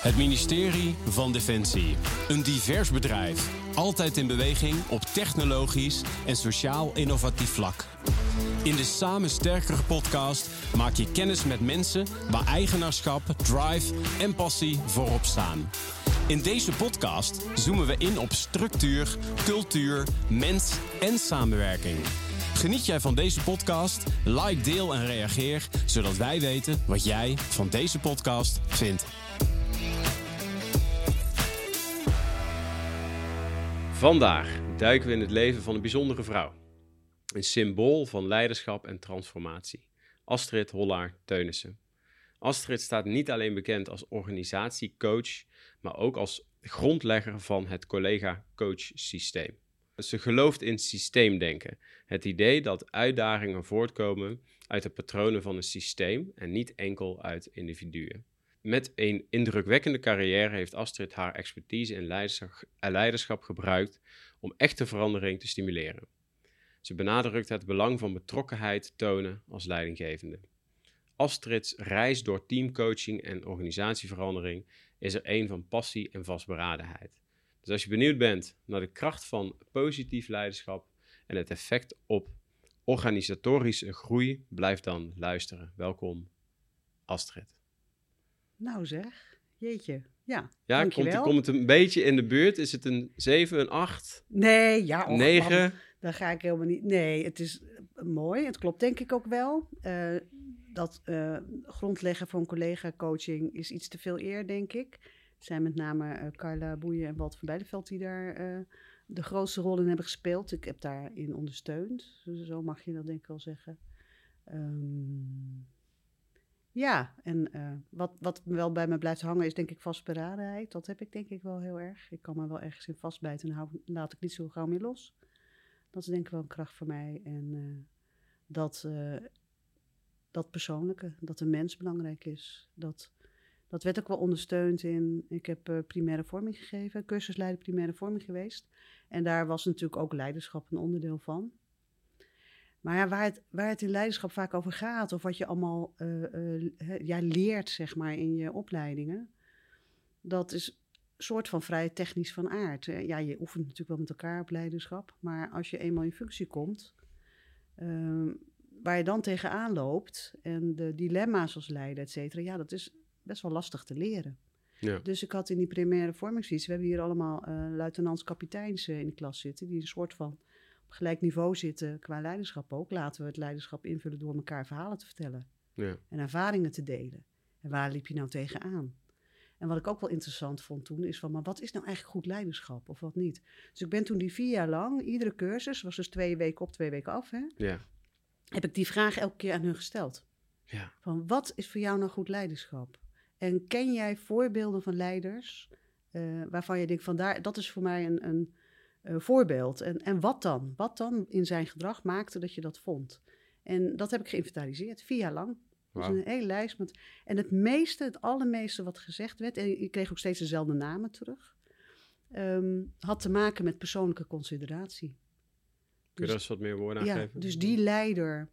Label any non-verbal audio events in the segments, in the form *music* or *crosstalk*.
Het ministerie van Defensie. Een divers bedrijf. Altijd in beweging op technologisch en sociaal innovatief vlak. In de Samen Sterkere podcast maak je kennis met mensen waar eigenaarschap, drive en passie voorop staan. In deze podcast zoomen we in op structuur, cultuur, mens en samenwerking. Geniet jij van deze podcast? Like, deel en reageer, zodat wij weten wat jij van deze podcast vindt. Vandaag duiken we in het leven van een bijzondere vrouw. Een symbool van leiderschap en transformatie. Astrid Hollaar Teunissen. Astrid staat niet alleen bekend als organisatiecoach, maar ook als grondlegger van het collega-coach systeem. Ze gelooft in systeemdenken. Het idee dat uitdagingen voortkomen uit de patronen van een systeem en niet enkel uit individuen. Met een indrukwekkende carrière heeft Astrid haar expertise in leiderschap, gebruikt om echte verandering te stimuleren. Ze benadrukt het belang van betrokkenheid tonen als leidinggevende. Astrid's reis door teamcoaching en organisatieverandering is er een van passie en vastberadenheid. Dus als je benieuwd bent naar de kracht van positief leiderschap en het effect op organisatorische groei, blijf dan luisteren. Welkom, Astrid. Nou zeg, jeetje. Ja, ja komt, komt het een beetje in de buurt? Is het een 7, een 8? Nee, ja. Och, 9? Dan, ga ik helemaal niet. Nee, het is eh, mooi. Het klopt denk ik ook wel. Uh, dat uh, grondleggen voor een collega-coaching is iets te veel eer, denk ik. Het zijn met name uh, Carla Boeien en Walt van Beideveld die daar de grootste rol in hebben gespeeld. Ik heb daarin ondersteund. Zo mag je dat denk ik wel zeggen. Um, ja, en uh, wat, wat wel bij me blijft hangen is denk ik vastberadenheid. Dat heb ik denk ik wel heel erg. Ik kan me wel ergens in vastbijten en laat ik niet zo gauw meer los. Dat is denk ik wel een kracht voor mij. En uh, dat, uh, dat persoonlijke, dat de mens belangrijk is. Dat, dat werd ook wel ondersteund in... Ik heb primaire vorming gegeven, cursusleider primaire vorming geweest. En daar was natuurlijk ook leiderschap een onderdeel van. Maar ja, waar, het, waar het in leiderschap vaak over gaat, of wat je allemaal uh, uh, ja, leert, zeg maar, in je opleidingen, dat is een soort van vrij technisch van aard. Ja, je oefent natuurlijk wel met elkaar op leiderschap, maar als je eenmaal in functie komt, uh, waar je dan tegenaan loopt en de dilemma's als leider, et cetera, ja, dat is best wel lastig te leren. Ja. Dus ik had in die primaire vormingsvisie, we hebben hier allemaal luitenants-kapiteins in de klas zitten, die een soort van gelijk niveau zitten qua leiderschap ook. Laten we het leiderschap invullen door elkaar verhalen te vertellen. Ja. En ervaringen te delen. En waar liep je nou tegenaan? En wat ik ook wel interessant vond toen is van, maar wat is nou eigenlijk goed leiderschap of wat niet? Dus ik ben toen die vier jaar lang, iedere cursus, was dus twee weken op, twee weken af, hè? Ja. Heb ik die vraag elke keer aan hun gesteld. Ja. Van wat is voor jou nou goed leiderschap? En ken jij voorbeelden van leiders uh, waarvan je denkt van daar, dat is voor mij een, een uh, voorbeeld. En, en wat dan? Wat dan in zijn gedrag maakte dat je dat vond? En dat heb ik geïnventariseerd, vier jaar lang. Dus een hele lijst. Met, en het meeste, het allermeeste wat gezegd werd, en ik kreeg ook steeds dezelfde namen terug, um, had te maken met persoonlijke consideratie. Kun je dus, daar eens wat meer woorden aan ja, geven? Dus die leider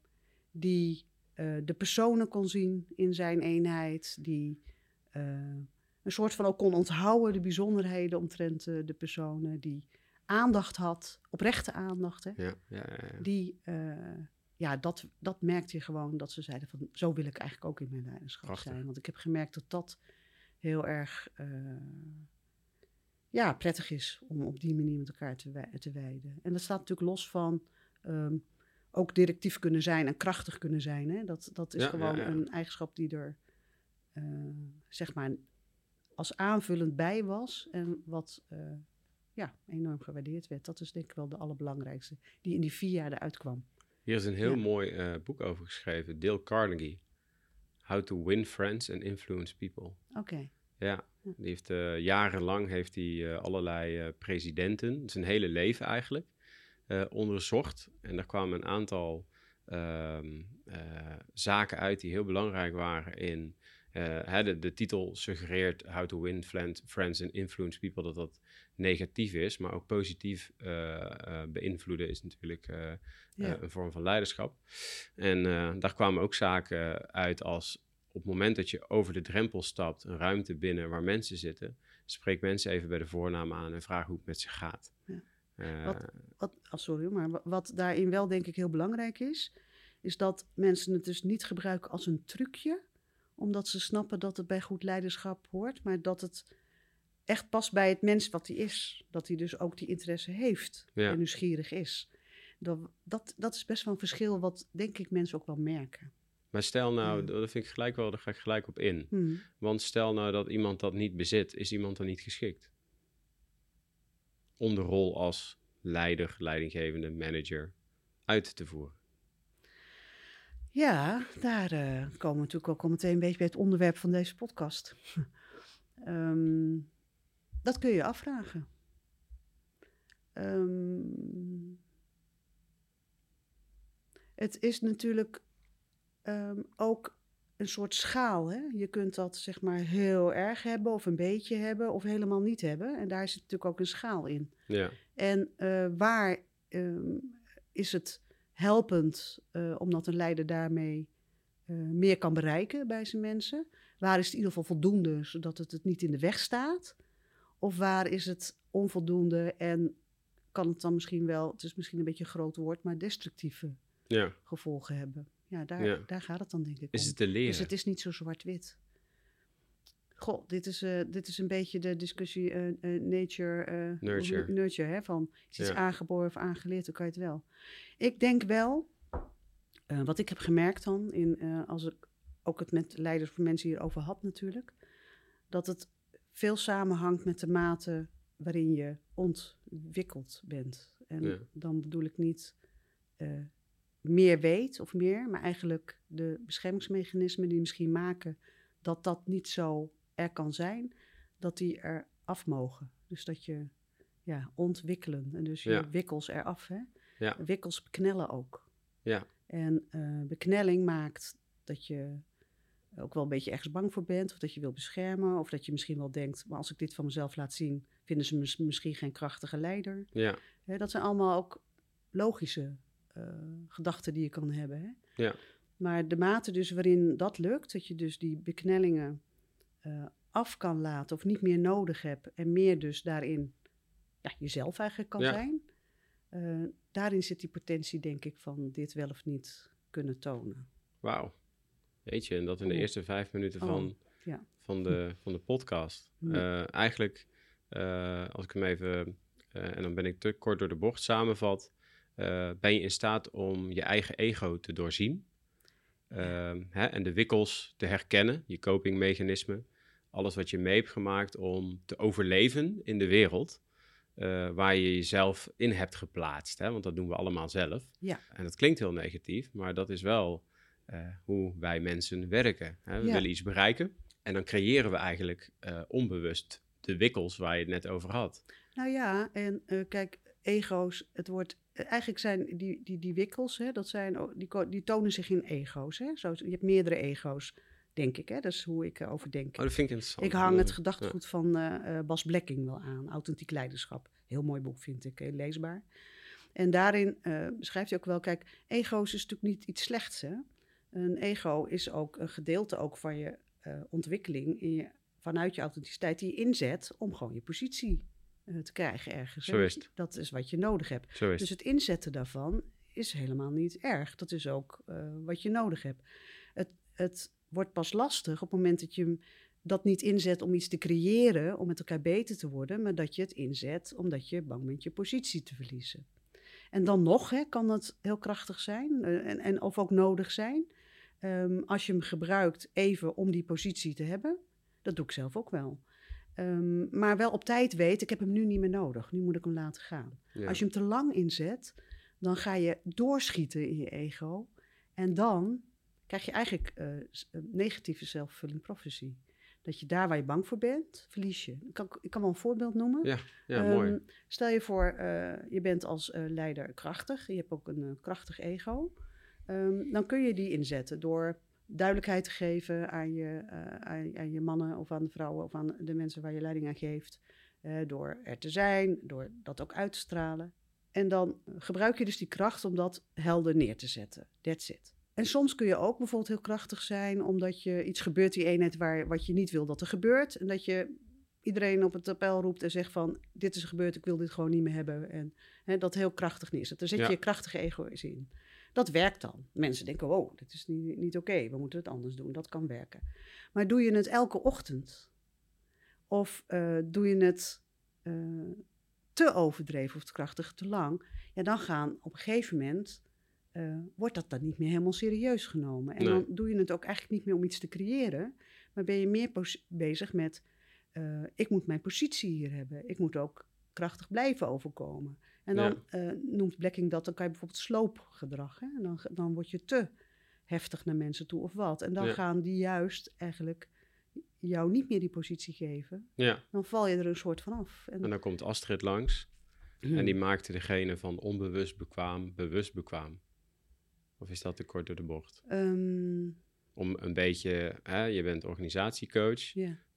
die uh, de personen kon zien in zijn eenheid, die uh, een soort van ook kon onthouden de bijzonderheden omtrent de personen, die aandacht had, oprechte aandacht, hè, ja, ja, ja, die, uh, ja, dat, dat merkte je gewoon dat ze zeiden van, zo wil ik eigenlijk ook in mijn leiderschap Prachtig. zijn. Want ik heb gemerkt dat dat heel erg, uh, ja, prettig is om op die manier met elkaar te, te wijden. En dat staat natuurlijk los van um, ook directief kunnen zijn en krachtig kunnen zijn. Hè? Dat, dat is gewoon een eigenschap die er, uh, zeg maar, als aanvullend bij was en wat ja, enorm gewaardeerd werd. Dat is denk ik wel de allerbelangrijkste, die in die vier jaar eruit kwam. Hier is een heel mooi uh, boek over geschreven, Dale Carnegie. How to Win Friends and Influence People. Oké. Okay. Ja, die heeft uh, jarenlang heeft hij uh, allerlei presidenten, zijn hele leven eigenlijk, onderzocht. En daar kwamen een aantal ehm, zaken uit die heel belangrijk waren in uh, de, de, titel suggereert How to Win Friends and Influence People, dat dat negatief is, maar ook positief uh, uh, beïnvloeden is natuurlijk ja. een vorm van leiderschap. En daar kwamen ook zaken uit als op het moment dat je over de drempel stapt, een ruimte binnen waar mensen zitten, spreek mensen even bij de voornaam aan en vraag hoe het met ze gaat. Ja. Eh, Wat- Wat, oh, sorry, maar wa- wat daarin wel denk ik heel belangrijk is, is dat mensen het dus niet gebruiken als een trucje, omdat ze snappen dat het bij goed leiderschap hoort, maar dat het echt past bij het mens wat hij is. Dat hij dus ook die interesse heeft Ja. en nieuwsgierig is. Dat, dat, dat is best wel een verschil wat denk ik mensen ook wel merken. maar stel nou, Ja. dat vind ik gelijk wel, daar ga ik gelijk op in. Hmm. Want stel nou dat iemand dat niet bezit, is iemand dan niet geschikt? Om de rol als leider, leidinggevende, manager uit te voeren. Ja, daar eh, komen we natuurlijk ook al meteen een beetje bij het onderwerp van deze podcast. *laughs* Ehm, dat kun je afvragen. Ehm, het is natuurlijk ehm, ook een soort schaal. Hè? Je kunt dat zeg maar heel erg hebben of een beetje hebben of helemaal niet hebben. En daar zit natuurlijk ook een schaal in. Ja, En eh, waar is het helpend eh, omdat een leider daarmee eh, meer kan bereiken bij zijn mensen? Waar is het in ieder geval voldoende zodat het het niet in de weg staat? Of waar is het onvoldoende en kan het dan misschien wel, het is misschien een beetje een groot woord, maar destructieve ja. gevolgen hebben? Ja, daar, Ja. daar gaat het dan denk ik Is om. het te leren? Dus het is niet zo zwart-wit. Goh, dit is, eh, dit is een beetje de discussie eh, nature, Nurture. nurture hè, van is iets Ja. aangeboren of aangeleerd, dan kan je het wel. Ik denk wel, wat ik heb gemerkt dan, in, als ik ook het met leiders of mensen hierover had natuurlijk, dat het veel samenhangt met de mate waarin je ontwikkeld bent. En Ja. dan bedoel ik niet meer weet of meer, maar eigenlijk de beschermingsmechanismen die misschien maken dat dat niet zo er kan zijn, dat die er af mogen. Dus dat je ja, ontwikkelen en dus je Ja. wikkels eraf. Hè? Ja. Wikkels beknellen ook. Ja. En eh, beknelling maakt dat je ook wel een beetje ergens bang voor bent, of dat je wil beschermen, of dat je misschien wel denkt, maar als ik dit van mezelf laat zien, vinden ze me misschien geen krachtige leider. Ja, Hè, dat zijn allemaal ook logische eh, gedachten die je kan hebben. Hè? Ja. Maar de mate dus waarin dat lukt, dat je dus die beknellingen eh, af kan laten of niet meer nodig hebt en meer dus daarin ja, jezelf eigenlijk kan Ja. zijn, eh, daarin zit die potentie denk ik van dit wel of niet kunnen tonen. wauw. Weet je, en dat in de Oh. eerste vijf minuten Oh, van, ja. van, de, van de podcast. *laughs* Ja. Eh, eigenlijk, als ik hem even, en dan ben ik te kort door de bocht, samenvat, ben je in staat om je eigen ego te doorzien. Ehm, hè, en de wikkels te herkennen, je copingmechanismen. Alles wat je mee hebt gemaakt om te overleven in de wereld. eh, waar je jezelf in hebt geplaatst. Hè? Want dat doen we allemaal zelf. Ja. En dat klinkt heel negatief, maar dat is wel eh, hoe wij mensen werken. Hè? We Ja. willen iets bereiken en dan creëren we eigenlijk eh, onbewust de wikkels waar je het net over had. Nou ja, en kijk, ego's, het wordt, eigenlijk zijn die, die, die wikkels, hè, dat zijn, die, die tonen zich in ego's. Hè? Zo, je hebt meerdere ego's, denk ik. Hè? Dat is hoe ik erover denk. Oh, dat vind ik interessant. Ik hang het Ja. gedachtegoed van eh, eh, Bas Blekking wel aan. Authentiek leiderschap. Heel mooi boek, vind ik. Heel leesbaar. En daarin eh, beschrijft hij ook wel... Kijk, ego's is natuurlijk niet iets slechts, hè. Een ego is ook een gedeelte ook van je ontwikkeling... In je, vanuit je authenticiteit die je inzet... om gewoon je positie te krijgen ergens. Zo is het. Dat is wat je nodig hebt. Zo is Dus het. inzetten daarvan is helemaal niet erg. Dat is ook wat je nodig hebt. Het, het wordt pas lastig op het moment dat je dat niet inzet om iets te creëren, om met elkaar beter te worden, maar dat je het inzet omdat je bang bent je positie te verliezen. En dan nog hè, kan het heel krachtig zijn eh, en, en of ook nodig zijn. ehm, als je hem gebruikt even om die positie te hebben. Dat doe ik zelf ook wel. Ehm, maar wel op tijd weet, ik heb hem nu niet meer nodig. Nu moet ik hem laten gaan. Ja. Als je hem te lang inzet, dan ga je doorschieten in je ego. En dan krijg je eigenlijk eh, s- een negatieve self-fulfilling prophecy. Dat je daar waar je bang voor bent, verlies je. Ik kan, ik kan wel een voorbeeld noemen. Ja, ja Ehm, mooi. Stel je voor, eh, je bent als eh, leider krachtig. Je hebt ook een eh, krachtig ego. Ehm, dan kun je die inzetten door duidelijkheid te geven aan je, eh, aan, aan je mannen of aan de vrouwen of aan de mensen waar je leiding aan geeft. Eh, door er te zijn, door dat ook uit te stralen. En dan gebruik je dus die kracht om dat helder neer te zetten. That's it. En soms kun je ook bijvoorbeeld heel krachtig zijn, omdat je iets gebeurt die eenheid waar, wat je niet wil dat er gebeurt. En dat je iedereen op het tapel roept en zegt van, dit is gebeurd, ik wil dit gewoon niet meer hebben. En hè, dat heel krachtig neerzet. Daar zet Ja. je je krachtige ego eens in. Dat werkt dan. Mensen denken, wow, dit is niet, niet oké, we moeten het anders doen. Dat kan werken. Maar doe je het elke ochtend? Of eh, doe je het eh, te overdreven of te krachtig, te lang? Ja, dan gaan op een gegeven moment, eh, wordt dat dan niet meer helemaal serieus genomen. En Nee. dan doe je het ook eigenlijk niet meer om iets te creëren, maar ben je meer bezig met, eh, ik moet mijn positie hier hebben. Ik moet ook krachtig blijven overkomen. En dan eh, noemt Blacking dat, dan kan je bijvoorbeeld sloopgedrag. Hè? En dan, dan word je te heftig naar mensen toe of wat. En dan Ja. gaan die juist eigenlijk jou niet meer die positie geven. Ja, Dan val je er een soort van af. En, en dan komt Astrid langs Hmm. en die maakte degene van onbewust bekwaam, bewust bekwaam. Of is dat te kort door de bocht? Ehm, Om een beetje, hè, je bent organisatiecoach,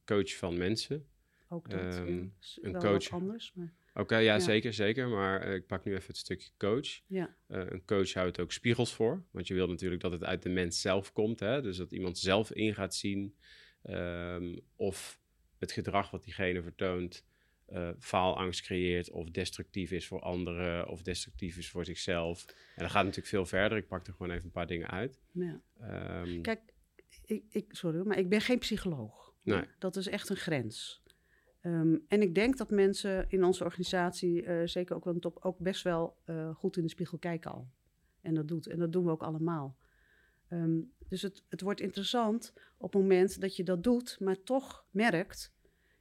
coach van mensen. ook dat. Ja. Is een coach. anders, maar Oké, ja, Ja. zeker, zeker. Maar eh, ik pak nu even het stukje coach. ja. Eh, een coach houdt ook spiegels voor. Want je wil natuurlijk dat het uit de mens zelf komt. Hè? Dus dat iemand zelf in gaat zien ehm, of het gedrag wat diegene vertoont eh, faalangst creëert of destructief is voor anderen of destructief is voor zichzelf. En dat gaat natuurlijk veel verder. Ik pak er gewoon even een paar dingen uit. ja. Ehm, Kijk, ik, ik, sorry, maar ik ben geen psycholoog. Nee. Dat is echt een grens. Ehm, en ik denk dat mensen in onze organisatie, eh, zeker ook wel een top, ook best wel eh, goed in de spiegel kijken al. En dat doet. En dat doen we ook allemaal. Ehm, dus het, het wordt interessant op het moment dat je dat doet, maar toch merkt,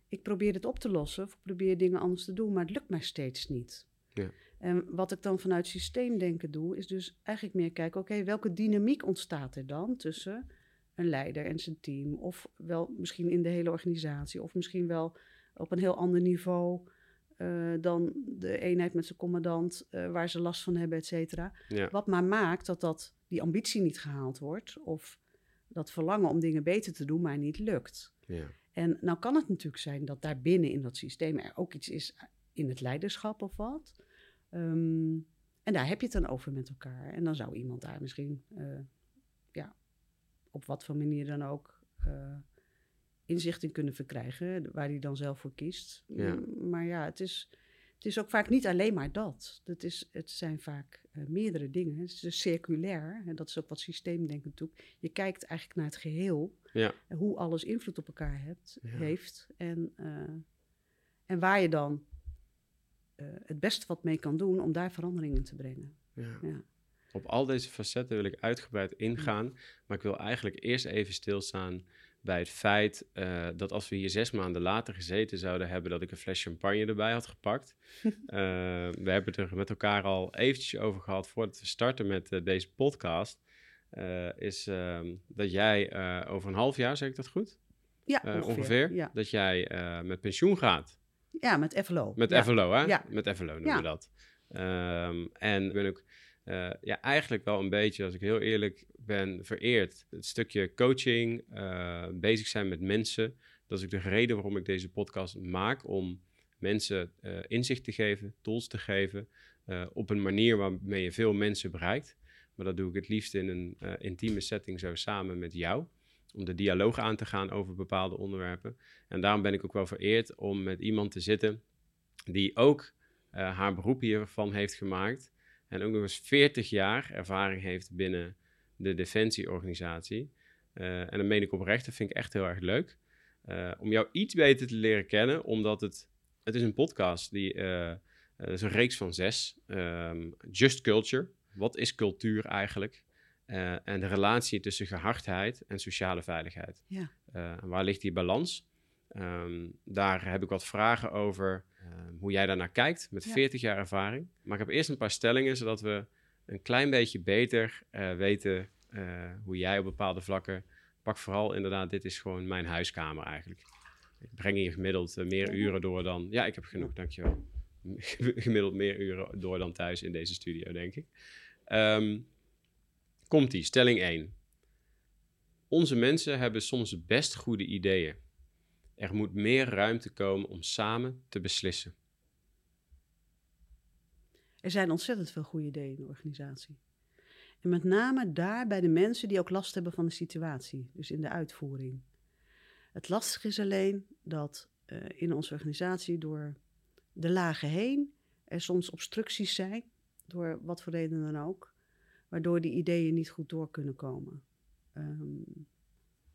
ik probeer het op te lossen, of ik probeer dingen anders te doen, maar het lukt mij steeds niet. Ja. En wat ik dan vanuit systeemdenken doe, is dus eigenlijk meer kijken, oké, welke dynamiek ontstaat er dan tussen een leider en zijn team, of wel misschien in de hele organisatie, of misschien wel op een heel ander niveau eh, dan de eenheid met zijn commandant, eh, waar ze last van hebben, et cetera. ja, Wat maar maakt dat, dat die ambitie niet gehaald wordt, of dat verlangen om dingen beter te doen, maar niet lukt. ja, En nou kan het natuurlijk zijn dat daar binnen in dat systeem er ook iets is in het leiderschap of wat. Ehm, en daar heb je het dan over met elkaar. En dan zou iemand daar misschien, eh, ja, op wat voor manier dan ook, eh, inzicht in kunnen verkrijgen, waar hij dan zelf voor kiest. Ja. M- Maar ja, het is, het is ook vaak niet alleen maar dat. Het, is, het zijn vaak eh, meerdere dingen. Het is dus circulair, en dat is ook wat systeemdenken doet. Je kijkt eigenlijk naar het geheel ja, en hoe alles invloed op elkaar hebt, Ja. heeft. En, eh, en waar je dan eh, het beste wat mee kan doen om daar verandering in te brengen. ja. Ja. Op al deze facetten wil ik uitgebreid ingaan. Maar ik wil eigenlijk eerst even stilstaan bij het feit eh, dat als we hier zes maanden later gezeten zouden hebben, dat ik een fles champagne erbij had gepakt. *laughs* We hebben het er met elkaar al eventjes over gehad voordat we starten met deze podcast. Eh, is ehm, dat jij eh, over een half jaar, zeg ik dat goed? Ja, Eh, ongeveer. ongeveer. Ja. Dat jij met pensioen gaat. ja, met FLO. Met ja. FLO, hè? Ja. Met FLO noemen we dat. Ehm, en ik ben ook ja, eigenlijk wel een beetje, als ik heel eerlijk ben, vereerd. Het stukje coaching, bezig zijn met mensen. Dat is ook de reden waarom ik deze podcast maak. Om mensen inzicht te geven, tools te geven. op een manier waarmee je veel mensen bereikt. Maar dat doe ik het liefst in een eh, intieme setting zo samen met jou. Om de dialoog aan te gaan over bepaalde onderwerpen. En daarom ben ik ook wel vereerd om met iemand te zitten die ook eh, haar beroep hiervan heeft gemaakt. En ook nog eens 40 jaar ervaring heeft binnen de defensieorganisatie. Eh, en dat meen ik oprecht, dat vind ik echt heel erg leuk. Om jou iets beter te leren kennen, omdat het, het is een podcast, die, het is een reeks van zes. Ehm, Just Culture, wat is cultuur eigenlijk? Eh, en de relatie tussen gehardheid en sociale veiligheid. Ja. Eh, waar ligt die balans? Ehm, daar heb ik wat vragen over ehm, hoe jij daarnaar kijkt met Ja. 40 jaar ervaring. Maar ik heb eerst een paar stellingen, zodat we een klein beetje beter eh, weten hoe jij op bepaalde vlakken. Pak vooral inderdaad, dit is gewoon mijn huiskamer eigenlijk. Ik breng hier gemiddeld meer uren door dan. Ja, ik heb genoeg, dankjewel. *laughs* gemiddeld meer uren door dan thuis in deze studio, denk ik. Ehm, Komt-ie, stelling 1. Onze mensen hebben soms best goede ideeën. Er moet meer ruimte komen om samen te beslissen. Er zijn ontzettend veel goede ideeën in de organisatie. En met name daar bij de mensen die ook last hebben van de situatie, dus in de uitvoering. Het lastige is alleen dat uh, in onze organisatie door de lagen heen er soms obstructies zijn, door wat voor reden dan ook, waardoor die ideeën niet goed door kunnen komen. Um,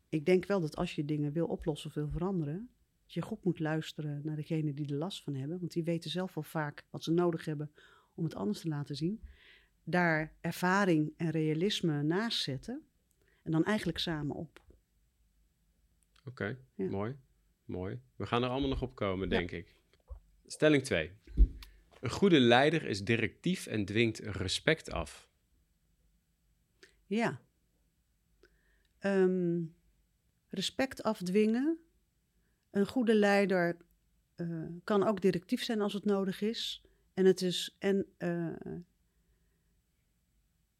ik denk wel dat als je dingen wil oplossen of wil veranderen, dat je goed moet luisteren naar degene die er last van hebben, want die weten zelf wel vaak wat ze nodig hebben om het anders te laten zien. Daar ervaring en realisme naast zetten en dan eigenlijk samen op. Oké, mooi. Mooi. We gaan er allemaal nog op komen, denk ik. Stelling 2. Een goede leider is directief en dwingt respect af. Ja. Um, respect afdwingen. Een goede leider uh, kan ook directief zijn als het nodig is. En het, is, en, uh,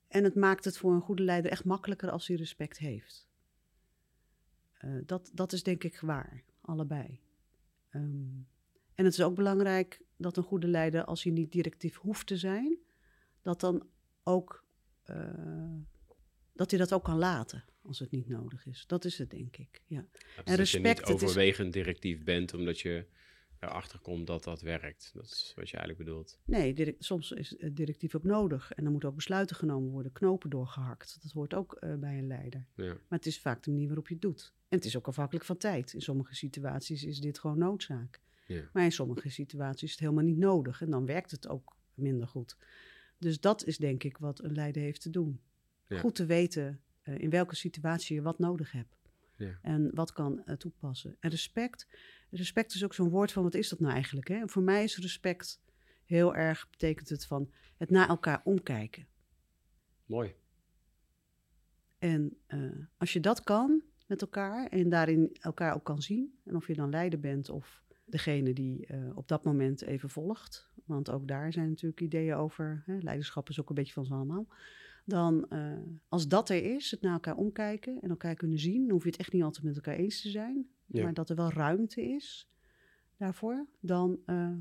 en het maakt het voor een goede leider echt makkelijker als hij respect heeft. Uh, dat, dat is denk ik waar, allebei. Um, en het is ook belangrijk dat een goede leider, als hij niet directief hoeft te zijn, dat dan ook dat hij dat ook kan laten als het niet nodig is. Dat is het, denk ik. Ja. dus en respect, dat je niet overwegend directief bent omdat je erachter komt dat dat werkt. Dat is wat je eigenlijk bedoelt. Nee, soms is directief ook nodig. En dan moeten ook besluiten genomen worden, knopen doorgehakt. Dat hoort ook uh, bij een leider. Ja. Maar het is vaak de manier waarop je het doet. En het is ook afhankelijk van tijd. In sommige situaties is dit gewoon noodzaak. Ja. Maar in sommige situaties is het helemaal niet nodig. En dan werkt het ook minder goed. Dus dat is denk ik wat een leider heeft te doen. Goed te weten uh, in welke situatie je wat nodig hebt. Ja. En wat kan uh, toepassen. En respect, respect is ook zo'n woord van wat is dat nou eigenlijk? Hè? En voor mij is respect heel erg, betekent het van het naar elkaar omkijken. Mooi. En uh, als je dat kan met elkaar en daarin elkaar ook kan zien, en of je dan leider bent of degene die uh, op dat moment even volgt, want ook daar zijn natuurlijk ideeën over, hè, leiderschap is ook een beetje van z'n allemaal dan uh, als dat er is, het naar elkaar omkijken en elkaar kunnen zien, dan hoef je het echt niet altijd met elkaar eens te zijn, maar dat er wel ruimte is daarvoor, dan uh,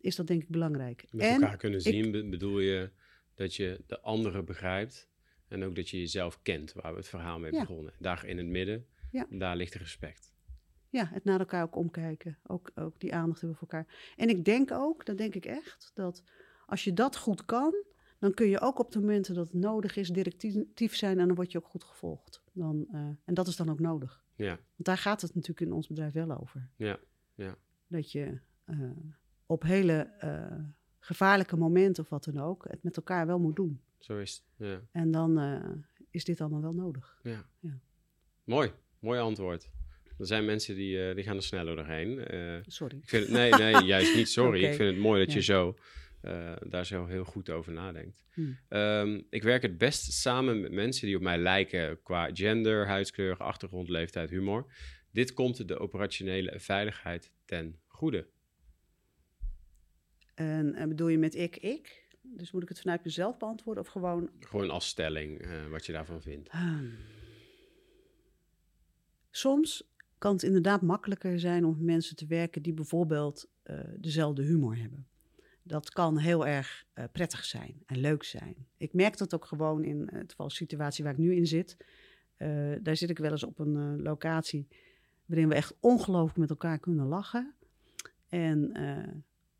is dat denk ik belangrijk. Met en elkaar kunnen zien bedoel je dat je de andere begrijpt en ook dat je jezelf kent, waar we het verhaal mee ja. begonnen. Daar in het midden, ja. daar ligt respect. Ja, het naar elkaar ook omkijken, ook, ook die aandacht hebben voor elkaar. En ik denk ook, dat denk ik echt, dat als je dat goed kan, dan kun je ook op de momenten dat het nodig is directief zijn en dan word je ook goed gevolgd. Dan, uh, en dat is dan ook nodig. Ja. Want daar gaat het natuurlijk in ons bedrijf wel over. Ja, ja. Dat je uh, op hele uh, gevaarlijke momenten of wat dan ook, het met elkaar wel moet doen. Zo is het, ja. En dan is dit allemaal wel nodig. Ja. ja. Mooi, mooi antwoord. Er zijn mensen die, die gaan er sneller doorheen. sorry. Ik vind nee, nee, *laughs* juist niet sorry. okay. Ik vind het mooi dat je zo uh, daar zo heel goed over nadenkt. Hmm. Um, ik werk het best samen met mensen die op mij lijken qua gender, huidskleur, achtergrond, leeftijd, humor. Dit komt de operationele veiligheid ten goede. En, bedoel je met ik, ik? Dus moet ik het vanuit mezelf beantwoorden of gewoon... Gewoon als stelling, uh, wat je daarvan vindt. Hmm. Soms kan het inderdaad makkelijker zijn om mensen te werken die bijvoorbeeld uh, dezelfde humor hebben dat kan heel erg uh, prettig zijn en leuk zijn. Ik merk dat ook gewoon in het geval situatie waar ik nu in zit. Daar zit ik wel eens op een locatie waarin we echt ongelooflijk met elkaar kunnen lachen. En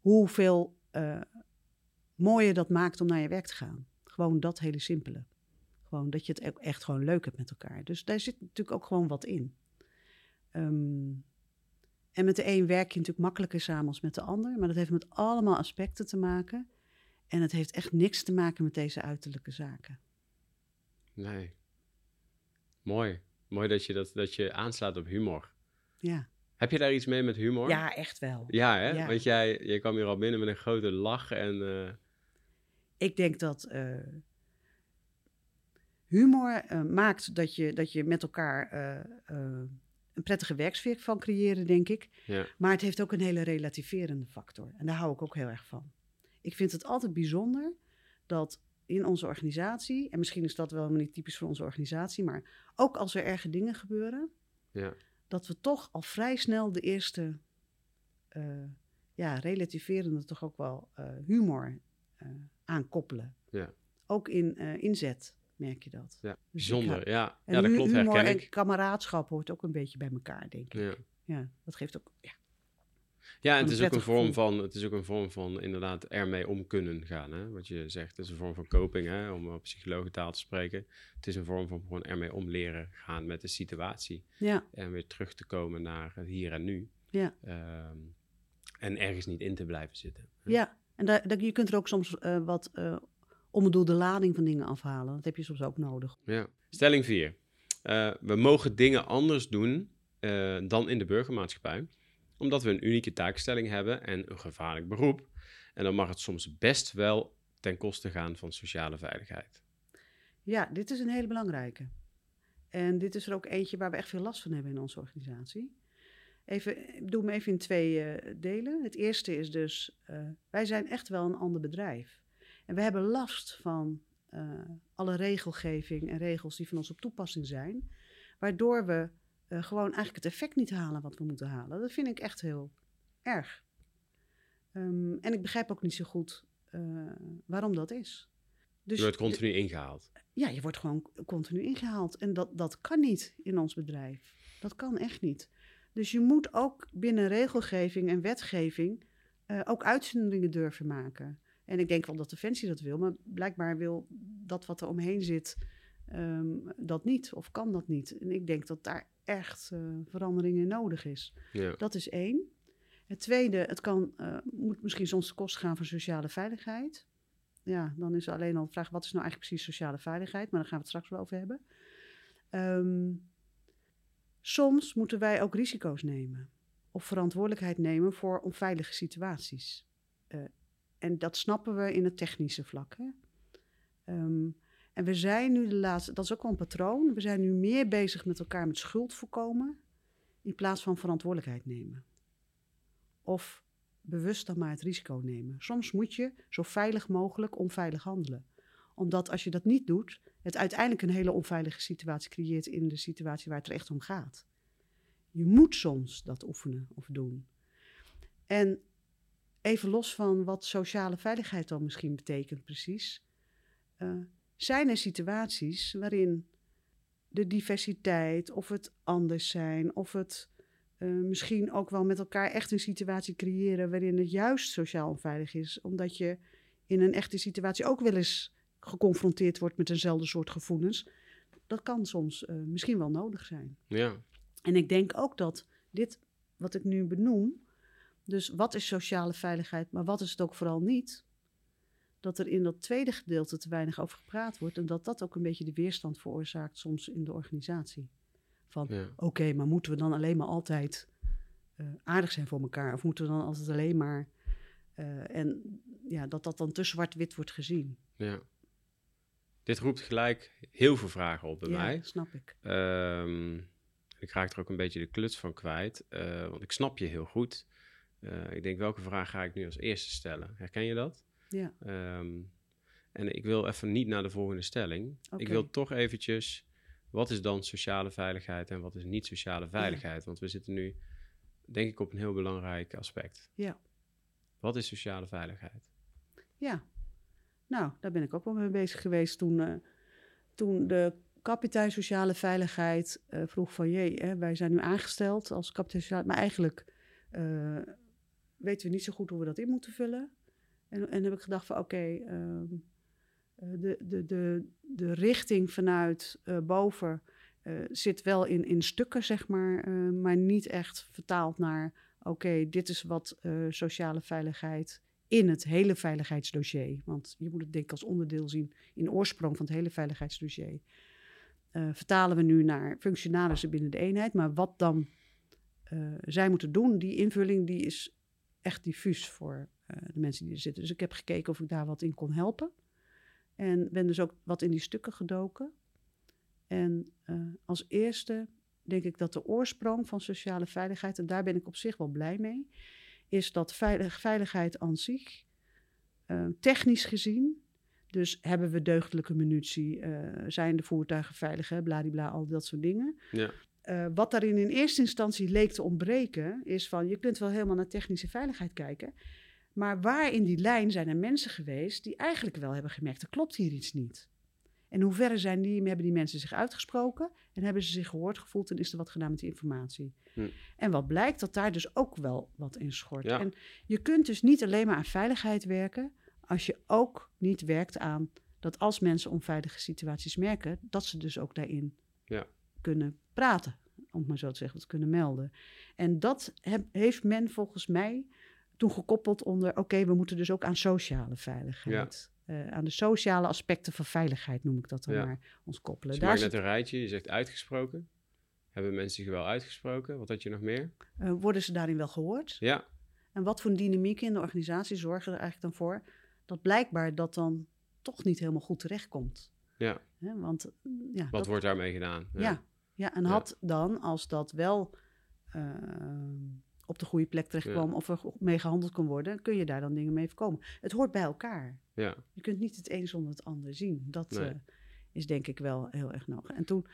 hoeveel mooier dat maakt om naar je werk te gaan. Gewoon dat hele simpele. Gewoon dat je het echt gewoon leuk hebt met elkaar. Dus daar zit natuurlijk ook gewoon wat in. Um, en met de een werk je natuurlijk makkelijker samen als met de ander. Maar dat heeft met allemaal aspecten te maken. En het heeft echt niks te maken met deze uiterlijke zaken. Nee. Mooi. Mooi dat je, dat, dat je aanslaat op humor. Ja. Heb je daar iets mee met humor? Ja, echt wel. Ja, hè? Want jij, jij kwam hier al binnen met een grote lach en... Uh... Ik denk dat uh, humor uh, maakt dat je, dat je met elkaar een prettige werksfeer van creëren, denk ik. Ja. Maar het heeft ook een hele relativerende factor. En daar hou ik ook heel erg van. Ik vind het altijd bijzonder dat in onze organisatie, en misschien is dat wel helemaal niet typisch voor onze organisatie, maar ook als er erge dingen gebeuren, ja. dat we toch al vrij snel de eerste, uh, ja, relativerende, toch ook wel uh, humor uh, aankoppelen. Ja. ook in eh, inzet merk je dat. Ja, Dus bijzonder. Ja, En ja dat klopt, humor herken ik. en kameraadschap hoort ook een beetje bij elkaar, denk ik. Ja. Ja, dat geeft ook... Ja, Ja, en het is, ook een vorm gevoel. van, het is ook een vorm van inderdaad ermee om kunnen gaan. Hè? Wat je zegt, het is een vorm van coping, hè? om op psychologentaal te spreken. Het is een vorm van gewoon ermee om leren gaan met de situatie. ja, En weer terug te komen naar het hier en nu. ja. Ehm, en ergens niet in te blijven zitten. ja. En daar, daar- je kunt er ook soms eh, wat eh onbedoelde lading van dingen afhalen. Dat heb je soms ook nodig. Ja. Stelling 4. we mogen dingen anders doen eh, dan in de burgermaatschappij, omdat we een unieke taakstelling hebben en een gevaarlijk beroep. En dan mag het soms best wel ten koste gaan van sociale veiligheid. Ja, dit is een hele belangrijke. En dit is er ook eentje waar we echt veel last van hebben in onze organisatie. Even, ik doe hem even in twee eh, delen. Het eerste is dus, eh, wij zijn echt wel een ander bedrijf. En we hebben last van eh, alle regelgeving en regels die van ons op toepassing zijn. Waardoor we eh, gewoon eigenlijk het effect niet halen wat we moeten halen. Dat vind ik echt heel erg. Ehm, en ik begrijp ook niet zo goed eh, waarom dat is. Dus Je wordt continu ingehaald. ja, je wordt gewoon continu ingehaald. En dat, dat kan niet in ons bedrijf. Dat kan echt niet. Dus je moet ook binnen regelgeving en wetgeving ook uitzonderingen durven maken. En ik denk wel dat Defensie dat wil, maar blijkbaar wil dat wat er omheen zit ehm, dat niet of kan dat niet. En ik denk dat daar echt eh, verandering in nodig is. Ja. Dat is één. Het tweede, het kan, eh, moet misschien soms de kosten gaan van sociale veiligheid. Ja, dan is alleen al de vraag, wat is nou eigenlijk precies sociale veiligheid? Maar daar gaan we het straks wel over hebben. Ehm, soms moeten wij ook risico's nemen. Of verantwoordelijkheid nemen voor onveilige situaties. Eh, en dat snappen we in het technische vlak. Hè? Ehm, en we zijn nu de laatste, dat is ook wel een patroon. We zijn nu meer bezig met elkaar met schuld voorkomen. In plaats van verantwoordelijkheid nemen. Of bewust dan maar het risico nemen. Soms moet je zo veilig mogelijk onveilig handelen. Omdat als je dat niet doet, het uiteindelijk een hele onveilige situatie creëert in de situatie waar het er echt om gaat. Je moet soms dat oefenen of doen. En even los van wat sociale veiligheid dan misschien betekent precies, eh, zijn er situaties waarin de diversiteit of het anders zijn of het eh, misschien ook wel met elkaar echt een situatie creëren waarin het juist sociaal onveilig is, omdat je in een echte situatie ook wel eens geconfronteerd wordt met eenzelfde soort gevoelens. Dat kan soms eh, misschien wel nodig zijn. Ja. En ik denk ook dat dit, wat ik nu benoem, dus wat is sociale veiligheid, maar wat is het ook vooral niet, dat er in dat tweede gedeelte te weinig over gepraat wordt en dat dat ook een beetje de weerstand veroorzaakt soms in de organisatie. Van ja. oké, maar moeten we dan alleen maar altijd eh, aardig zijn voor elkaar? Of moeten we dan altijd alleen maar. eh, en ja, dat dat dan te zwart-wit wordt gezien. ja. Dit roept gelijk heel veel vragen op bij ja, mij. snap ik. Ehm, ik raak er ook een beetje de kluts van kwijt, eh, want ik snap je heel goed. Eh, ik denk, welke vraag ga ik nu als eerste stellen? Herken je dat? Ja, Ehm, en ik wil even niet naar de volgende stelling. Ik wil toch eventjes, wat is dan sociale veiligheid en wat is niet sociale veiligheid? Want we zitten nu, denk ik, op een heel belangrijk aspect. ja, Wat is sociale veiligheid? ja. Nou, daar ben ik ook wel mee bezig geweest toen, eh, toen de kapitein sociale veiligheid eh, vroeg van... jee, hè, wij zijn nu aangesteld als kapitein sociale... maar eigenlijk weten we niet zo goed hoe we dat in moeten vullen. En, en heb ik gedacht van oké, ehm, eh, de, de, de, de richting vanuit eh, boven eh, zit wel in, in stukken, zeg maar, maar niet echt vertaald naar oké, dit is wat sociale veiligheid in het hele veiligheidsdossier. Want je moet het denk ik als onderdeel zien in oorsprong van het hele veiligheidsdossier. Vertalen we nu naar functionarissen binnen de eenheid, maar wat dan zij moeten doen, die invulling die is echt diffuus voor eh, de mensen die er zitten. Dus ik heb gekeken of ik daar wat in kon helpen. En ben dus ook wat in die stukken gedoken. En eh, als eerste denk ik dat de oorsprong van sociale veiligheid, en daar ben ik op zich wel blij mee, is dat veilig, veiligheid aan zich, eh, technisch gezien, dus hebben we deugdelijke munitie, zijn de voertuigen veilig, bladibla, al dat soort dingen. Ja, Eh, wat daarin in eerste instantie leek te ontbreken, is van je kunt wel helemaal naar technische veiligheid kijken. Maar waar in die lijn zijn er mensen geweest die eigenlijk wel hebben gemerkt, er klopt hier iets niet. En in hoeverre zijn die, hebben die mensen zich uitgesproken en hebben ze zich gehoord gevoeld en is er wat gedaan met die informatie. Hm. En wat blijkt, dat daar dus ook wel wat in schort. Ja. En je kunt dus niet alleen maar aan veiligheid werken, als je ook niet werkt aan dat als mensen onveilige situaties merken, dat ze dus ook daarin Ja. kunnen praten, om maar zo te zeggen, wat kunnen melden. En dat heb- heeft men volgens mij toen gekoppeld onder, oké, we moeten dus ook aan sociale veiligheid. eh, aan de sociale aspecten van veiligheid noem ik dat dan Ja. maar, ons koppelen. Dus je Daar maakt zit- net een rijtje, je zegt uitgesproken. Hebben mensen zich wel uitgesproken? Wat had je nog meer? eh, worden ze daarin wel gehoord? Ja, En wat voor dynamieken in de organisatie zorgen er eigenlijk dan voor dat blijkbaar dat dan toch niet helemaal goed terechtkomt? ja. Want mm, ja, Wat dat- wordt daarmee gedaan? Ja, ja en Ja. had dan, als dat wel eh, op de goede plek terechtkwam of er mee gehandeld kon worden, kun je daar dan dingen mee voorkomen. Het hoort bij elkaar. Ja, Je kunt niet het een zonder het ander zien. Dat Nee. eh, is denk ik wel heel erg nodig. En toen,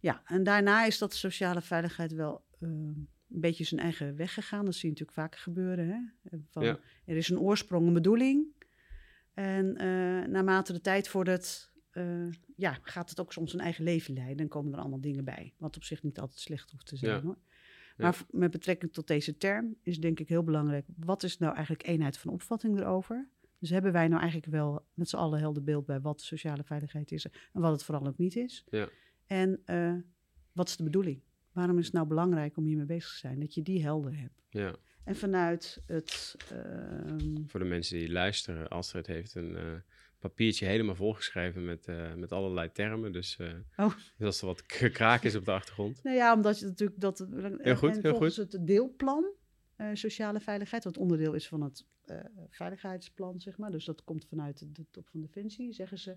ja, en daarna is dat sociale veiligheid wel eh, een beetje zijn eigen weg gegaan. Dat zie je natuurlijk vaker gebeuren. Hè? Van, Ja. Er is een oorsprong, een bedoeling. En eh, naarmate de tijd voordat, eh ja, gaat het ook soms een eigen leven leiden. En komen er allemaal dingen bij. Wat op zich niet altijd slecht hoeft te zijn Ja. hoor. Maar met betrekking tot deze term is denk ik heel belangrijk. Wat is nou eigenlijk eenheid van opvatting erover? Dus hebben wij nou eigenlijk wel met z'n allen helder beeld bij wat sociale veiligheid is en wat het vooral ook niet is? Ja. En eh, wat is de bedoeling? Waarom is het nou belangrijk om hiermee bezig te zijn? Dat je die helder hebt. ja. En vanuit het. ehm, Voor de mensen die luisteren, Astrid heeft een eh, papiertje helemaal volgeschreven met, eh, met allerlei termen. Dus eh Oh. dus als er wat kraak is op de achtergrond. nou ja, omdat je natuurlijk dat. Heel goed, en heel volgens het deelplan eh, sociale veiligheid, wat onderdeel is van het eh, veiligheidsplan, zeg maar. Dus dat komt vanuit de top van Defensie, zeggen ze.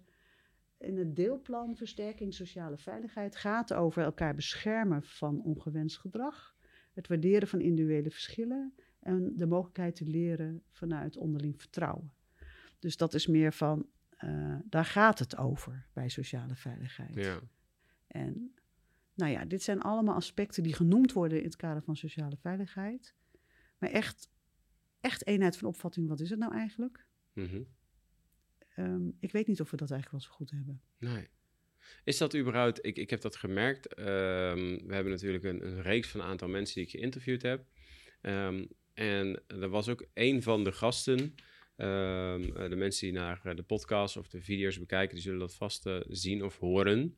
In het deelplan versterking sociale veiligheid gaat over elkaar beschermen van ongewenst gedrag, het waarderen van individuele verschillen en de mogelijkheid te leren vanuit onderling vertrouwen. Dus dat is meer van, eh, daar gaat het over bij sociale veiligheid. Ja, En nou ja, dit zijn allemaal aspecten die genoemd worden in het kader van sociale veiligheid. Maar echt, echt eenheid van opvatting, wat is het nou eigenlijk? mhm. Ehm, ik weet niet of we dat eigenlijk wel zo goed hebben. nee. Is dat überhaupt, ik, ik heb dat gemerkt. ehm, we hebben natuurlijk een, een reeks van een aantal mensen die ik geïnterviewd heb. Ehm, en er was ook een van de gasten, ehm, eh, de mensen die naar eh, de podcast of de video's bekijken, die zullen dat vast eh, zien of horen.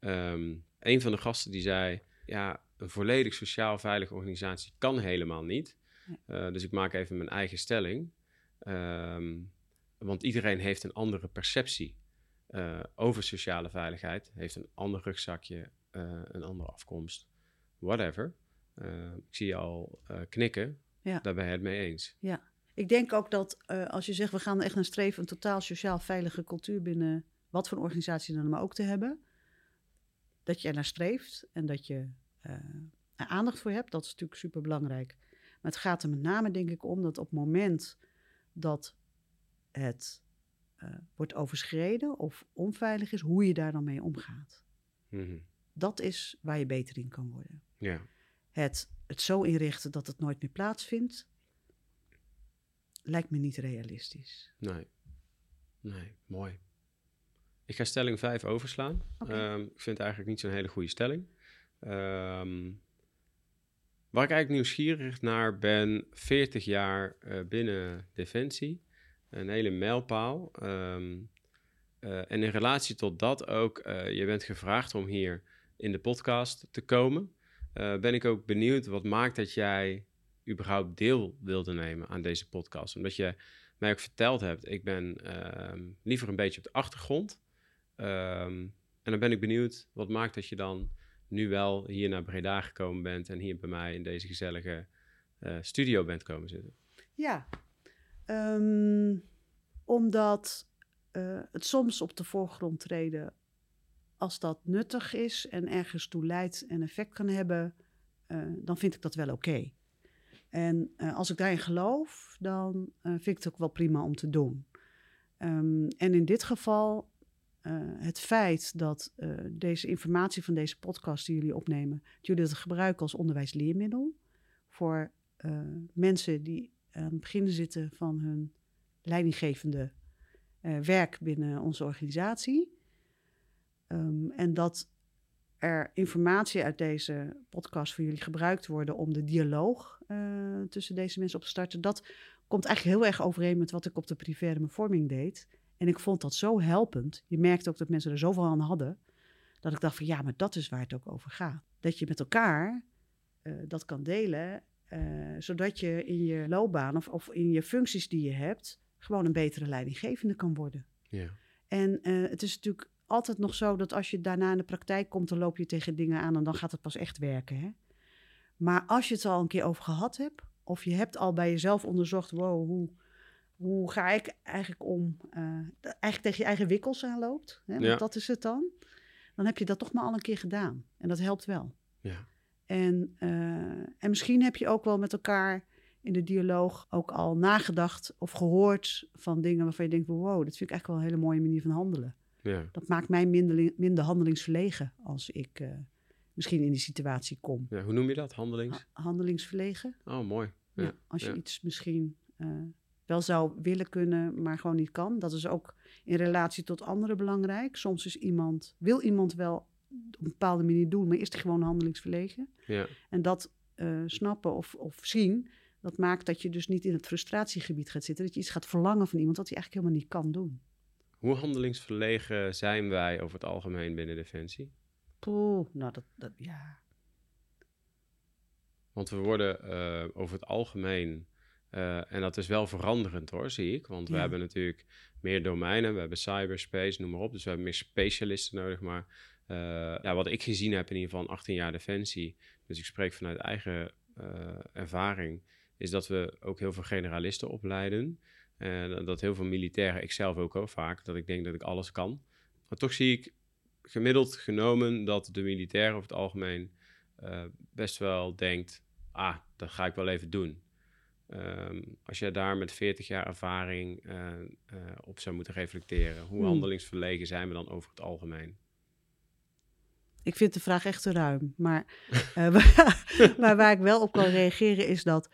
Ehm, een van de gasten die zei, ja, een volledig sociaal veilige organisatie kan helemaal niet. Dus ik maak even mijn eigen stelling. Ehm, want iedereen heeft een andere perceptie over sociale veiligheid. Heeft een ander rugzakje, een andere afkomst, whatever. Ik zie je al knikken. Ja. Daar ben je het mee eens. Ik denk ook dat eh, als je zegt we gaan echt naar streven een totaal sociaal veilige cultuur binnen wat voor organisatie dan maar ook te hebben, dat je er naar streeft en dat je eh, er aandacht voor hebt, dat is natuurlijk super belangrijk. Maar het gaat er met name denk ik om dat op het moment dat het eh, wordt overschreden of onveilig is, hoe je daar dan mee omgaat. Mhm. Dat is waar je beter in kan worden. Ja, Het, het zo inrichten dat het nooit meer plaatsvindt, lijkt me niet realistisch. nee. Nee, mooi. Ik ga stelling 5 overslaan. Ehm, ik vind het eigenlijk niet zo'n hele goede stelling. Ehm, waar ik eigenlijk nieuwsgierig naar ben, 40 jaar eh, binnen Defensie. Een hele mijlpaal. Ehm, eh, en in relatie tot dat ook, eh, je bent gevraagd om hier in de podcast te komen. Ben ik ook benieuwd wat maakt dat jij überhaupt deel wilde nemen aan deze podcast. Omdat je mij ook verteld hebt, ik ben ehm, liever een beetje op de achtergrond. Ehm, en dan ben ik benieuwd, wat maakt dat je dan nu wel hier naar Breda gekomen bent en hier bij mij in deze gezellige eh, studio bent komen zitten? Ja, ehm, omdat eh, het soms op de voorgrond treden, als dat nuttig is en ergens toe leidt en effect kan hebben, eh, dan vind ik dat wel oké. En eh, als ik daarin geloof, dan eh, vind ik het ook wel prima om te doen. Ehm, en in dit geval, eh, het feit dat deze informatie van deze podcast die jullie opnemen, jullie dat gebruiken als onderwijsleermiddel voor mensen die aan het begin zitten van hun leidinggevende werk binnen onze organisatie. Ehm, en dat er informatie uit deze podcast voor jullie gebruikt worden om de dialoog uh, tussen deze mensen op te starten. Dat komt eigenlijk heel erg overeen met wat ik op de privaire vorming deed. En ik vond dat zo helpend. Je merkte ook dat mensen er zoveel aan hadden. Dat ik dacht van ja, maar dat is waar het ook over gaat. Dat je met elkaar uh, dat kan delen. Uh, zodat je in je loopbaan of, of in je functies die je hebt, gewoon een betere leidinggevende kan worden. Ja. En het is natuurlijk altijd nog zo dat als je daarna in de praktijk komt, dan loop je tegen dingen aan en dan gaat het pas echt werken. Hè? Maar als je het al een keer over gehad hebt, of je hebt al bij jezelf onderzocht, wow, hoe, hoe ga ik eigenlijk om, uh, eigenlijk tegen je eigen wikkels aanloopt, hè? Ja. dat is het dan, dan heb je dat toch maar al een keer gedaan. En dat helpt wel. Ja. En, uh, en misschien heb je ook wel met elkaar in de dialoog ook al nagedacht of gehoord van dingen waarvan je denkt, wow, dat vind ik eigenlijk wel een hele mooie manier van handelen. Ja. Dat maakt mij minder, minder handelingsverlegen als ik uh, misschien in die situatie kom. Ja, hoe noem je dat, handelings? Ha handelingsverlegen. Oh, mooi. Ja, als je iets misschien uh, wel zou willen kunnen, maar gewoon niet kan. Dat is ook in relatie tot anderen belangrijk. Soms is iemand, wil iemand wel op een bepaalde manier doen, maar is hij gewoon handelingsverlegen. Ja. En dat uh, snappen of, of zien, dat maakt dat je dus niet in het frustratiegebied gaat zitten. Dat je iets gaat verlangen van iemand wat hij eigenlijk helemaal niet kan doen. Hoe handelingsverlegen zijn wij over het algemeen binnen Defensie? Poeh, nou dat, dat ja. Want we worden uh, over het algemeen, uh, en dat is wel veranderend hoor, zie ik. Want we hebben natuurlijk meer domeinen, we hebben cyberspace, noem maar op. Dus we hebben meer specialisten nodig. Maar uh, ja, wat ik gezien heb in ieder geval in 18 jaar Defensie, dus ik spreek vanuit eigen ervaring, is dat we ook heel veel generalisten opleiden. En dat heel veel militairen, ik zelf ook al vaak, dat ik denk dat ik alles kan. Maar toch zie ik gemiddeld genomen dat de militair over het algemeen uh, best wel denkt, ah, dat ga ik wel even doen. Um, als je daar met 40 jaar ervaring uh, uh, op zou moeten reflecteren, hoe Hmm. handelingsverlegen zijn we dan over het algemeen? Ik vind de vraag echt te ruim. Maar, *laughs* *laughs* waar, maar waar ik wel op kan reageren is dat...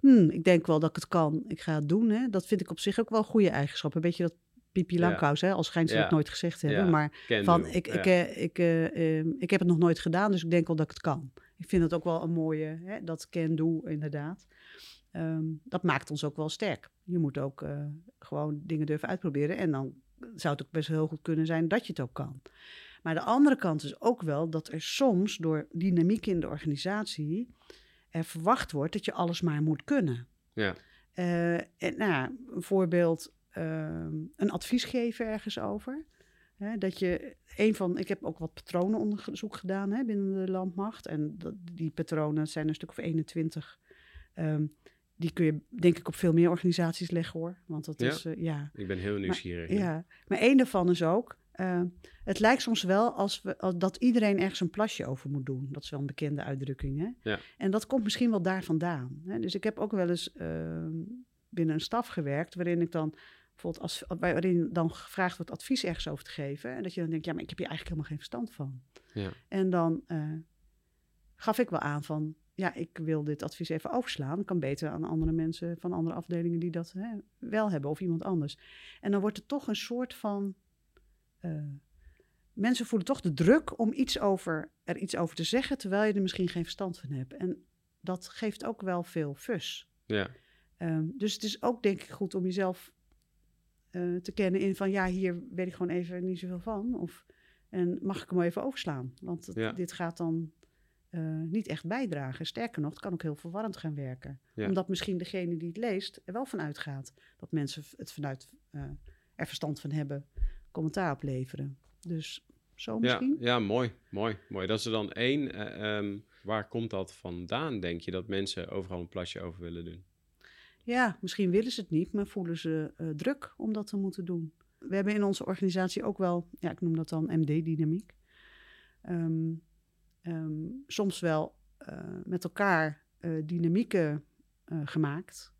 Hmm, ik denk wel dat ik het kan, ik ga het doen. Hè? Dat vind ik op zich ook wel een goede eigenschap. Een beetje dat Pipi Langkous, hè? als schijnt ze dat nooit gezegd hebben. Maar Can van, do, ik, ik, eh, ik, eh, ehm, ik heb het nog nooit gedaan, dus ik denk wel dat ik het kan. Ik vind het ook wel een mooie, hè? dat can do inderdaad. Ehm, dat maakt ons ook wel sterk. Je moet ook eh, gewoon dingen durven uitproberen. En dan zou het ook best heel goed kunnen zijn dat je het ook kan. Maar de andere kant is ook wel dat er soms door dynamiek in de organisatie er verwacht wordt dat je alles maar moet kunnen. Ja, Eh, en, nou, ja, een voorbeeld, ehm, een advies geven ergens over. Hè, dat je een van, ik heb ook wat patronenonderzoek gedaan hè, binnen de landmacht. En dat, die patronen zijn een stuk of 21. Ehm, die kun je denk ik op veel meer organisaties leggen hoor. Want dat Ja? is, eh, ja. ik ben heel nieuwsgierig. Ja, maar één daarvan is ook. Eh, het lijkt soms wel als we, als dat iedereen ergens een plasje over moet doen. Dat is wel een bekende uitdrukking. Hè? Ja. En dat komt misschien wel daar vandaan. Hè? Dus ik heb ook wel eens eh, binnen een staf gewerkt. waarin ik dan bijvoorbeeld als, waarin dan gevraagd wordt advies ergens over te geven. En dat je dan denkt: ja, maar ik heb hier eigenlijk helemaal geen verstand van. Ja. En dan eh, gaf ik wel aan van. Ja, ik wil dit advies even overslaan. Ik kan beter aan andere mensen van andere afdelingen die dat hè, wel hebben of iemand anders. En dan wordt het toch een soort van. Eh, mensen voelen toch de druk om iets over, er iets over te zeggen, terwijl je er misschien geen verstand van hebt. En dat geeft ook wel veel fus. Ja, Ehm, dus het is ook denk ik goed om jezelf eh, te kennen in van ja, hier weet ik gewoon even niet zoveel van. Of, en mag ik hem even overslaan? Want het- Ja. dit gaat dan eh, niet echt bijdragen. Sterker nog, het kan ook heel verwarrend gaan werken. Ja. Omdat misschien degene die het leest er wel van uitgaat dat mensen het vanuit er verstand van hebben, commentaar opleveren. Dus zo ja, misschien. ja mooi, mooi, mooi. Dat is er dan één. eh, ehm, waar komt dat vandaan, denk je, dat mensen overal een plasje over willen doen? Ja, misschien willen ze het niet, maar voelen ze eh, druk om dat te moeten doen. We hebben in onze organisatie ook wel, ja, ik noem dat dan MD-dynamiek. Ehm, ehm, soms wel eh, met elkaar dynamieken gemaakt.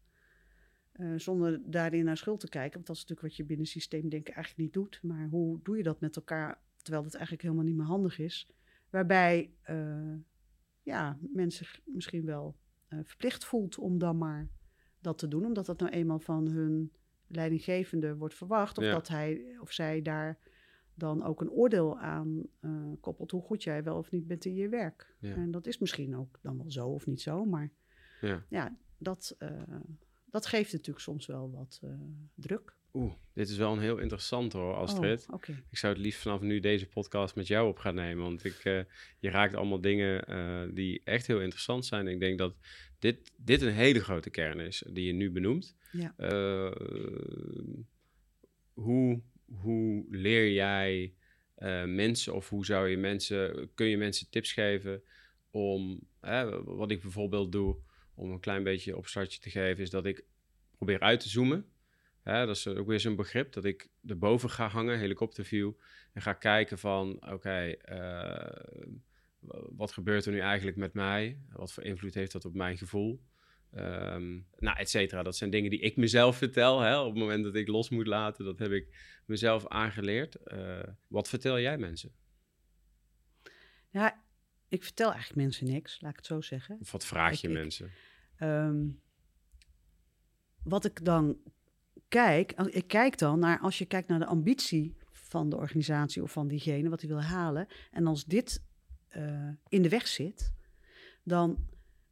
Eh, zonder daarin naar schuld te kijken. Want dat is natuurlijk wat je binnen systeemdenken eigenlijk niet doet. Maar hoe doe je dat met elkaar, terwijl dat eigenlijk helemaal niet meer handig is? Waarbij eh, ja, mensen zich misschien wel eh, verplicht voelt om dan maar dat te doen, omdat dat nou eenmaal van hun leidinggevende wordt verwacht. Of Ja. dat hij of zij daar dan ook een oordeel aan koppelt hoe goed jij wel of niet bent in je werk. Ja. En dat is misschien ook dan wel zo of niet zo, maar Ja. ja, dat, dat geeft natuurlijk soms wel wat eh, druk. Oeh, dit is wel een heel interessant hoor, Astrid. Oh. Ik zou het liefst vanaf nu deze podcast met jou op gaan nemen. Want ik, eh, je raakt allemaal dingen eh, die echt heel interessant zijn. Ik denk dat dit, dit een hele grote kern is die je nu benoemt. Ja. Hoe, hoe leer jij mensen of hoe zou je mensen, kun je mensen tips geven om, wat ik bijvoorbeeld doe, om een klein beetje opstartje te geven, is dat ik probeer uit te zoomen. Dat is ook weer zo'n begrip, dat ik erboven ga hangen, helikopterview, en ga kijken van, oké, eh, wat gebeurt er nu eigenlijk met mij? Wat voor invloed heeft dat op mijn gevoel? Ehm, nou, et cetera. Dat zijn dingen die ik mezelf vertel. Hè? Op het moment dat ik los moet laten, dat heb ik mezelf aangeleerd. Eh, wat vertel jij mensen? Ja, ik vertel eigenlijk mensen niks, laat ik het zo zeggen. Of wat vraag je mensen? Ehm, wat ik dan kijk, ik kijk dan naar, als je kijkt naar de ambitie van de organisatie of van diegene, wat hij wil halen. En als dit eh, in de weg zit, dan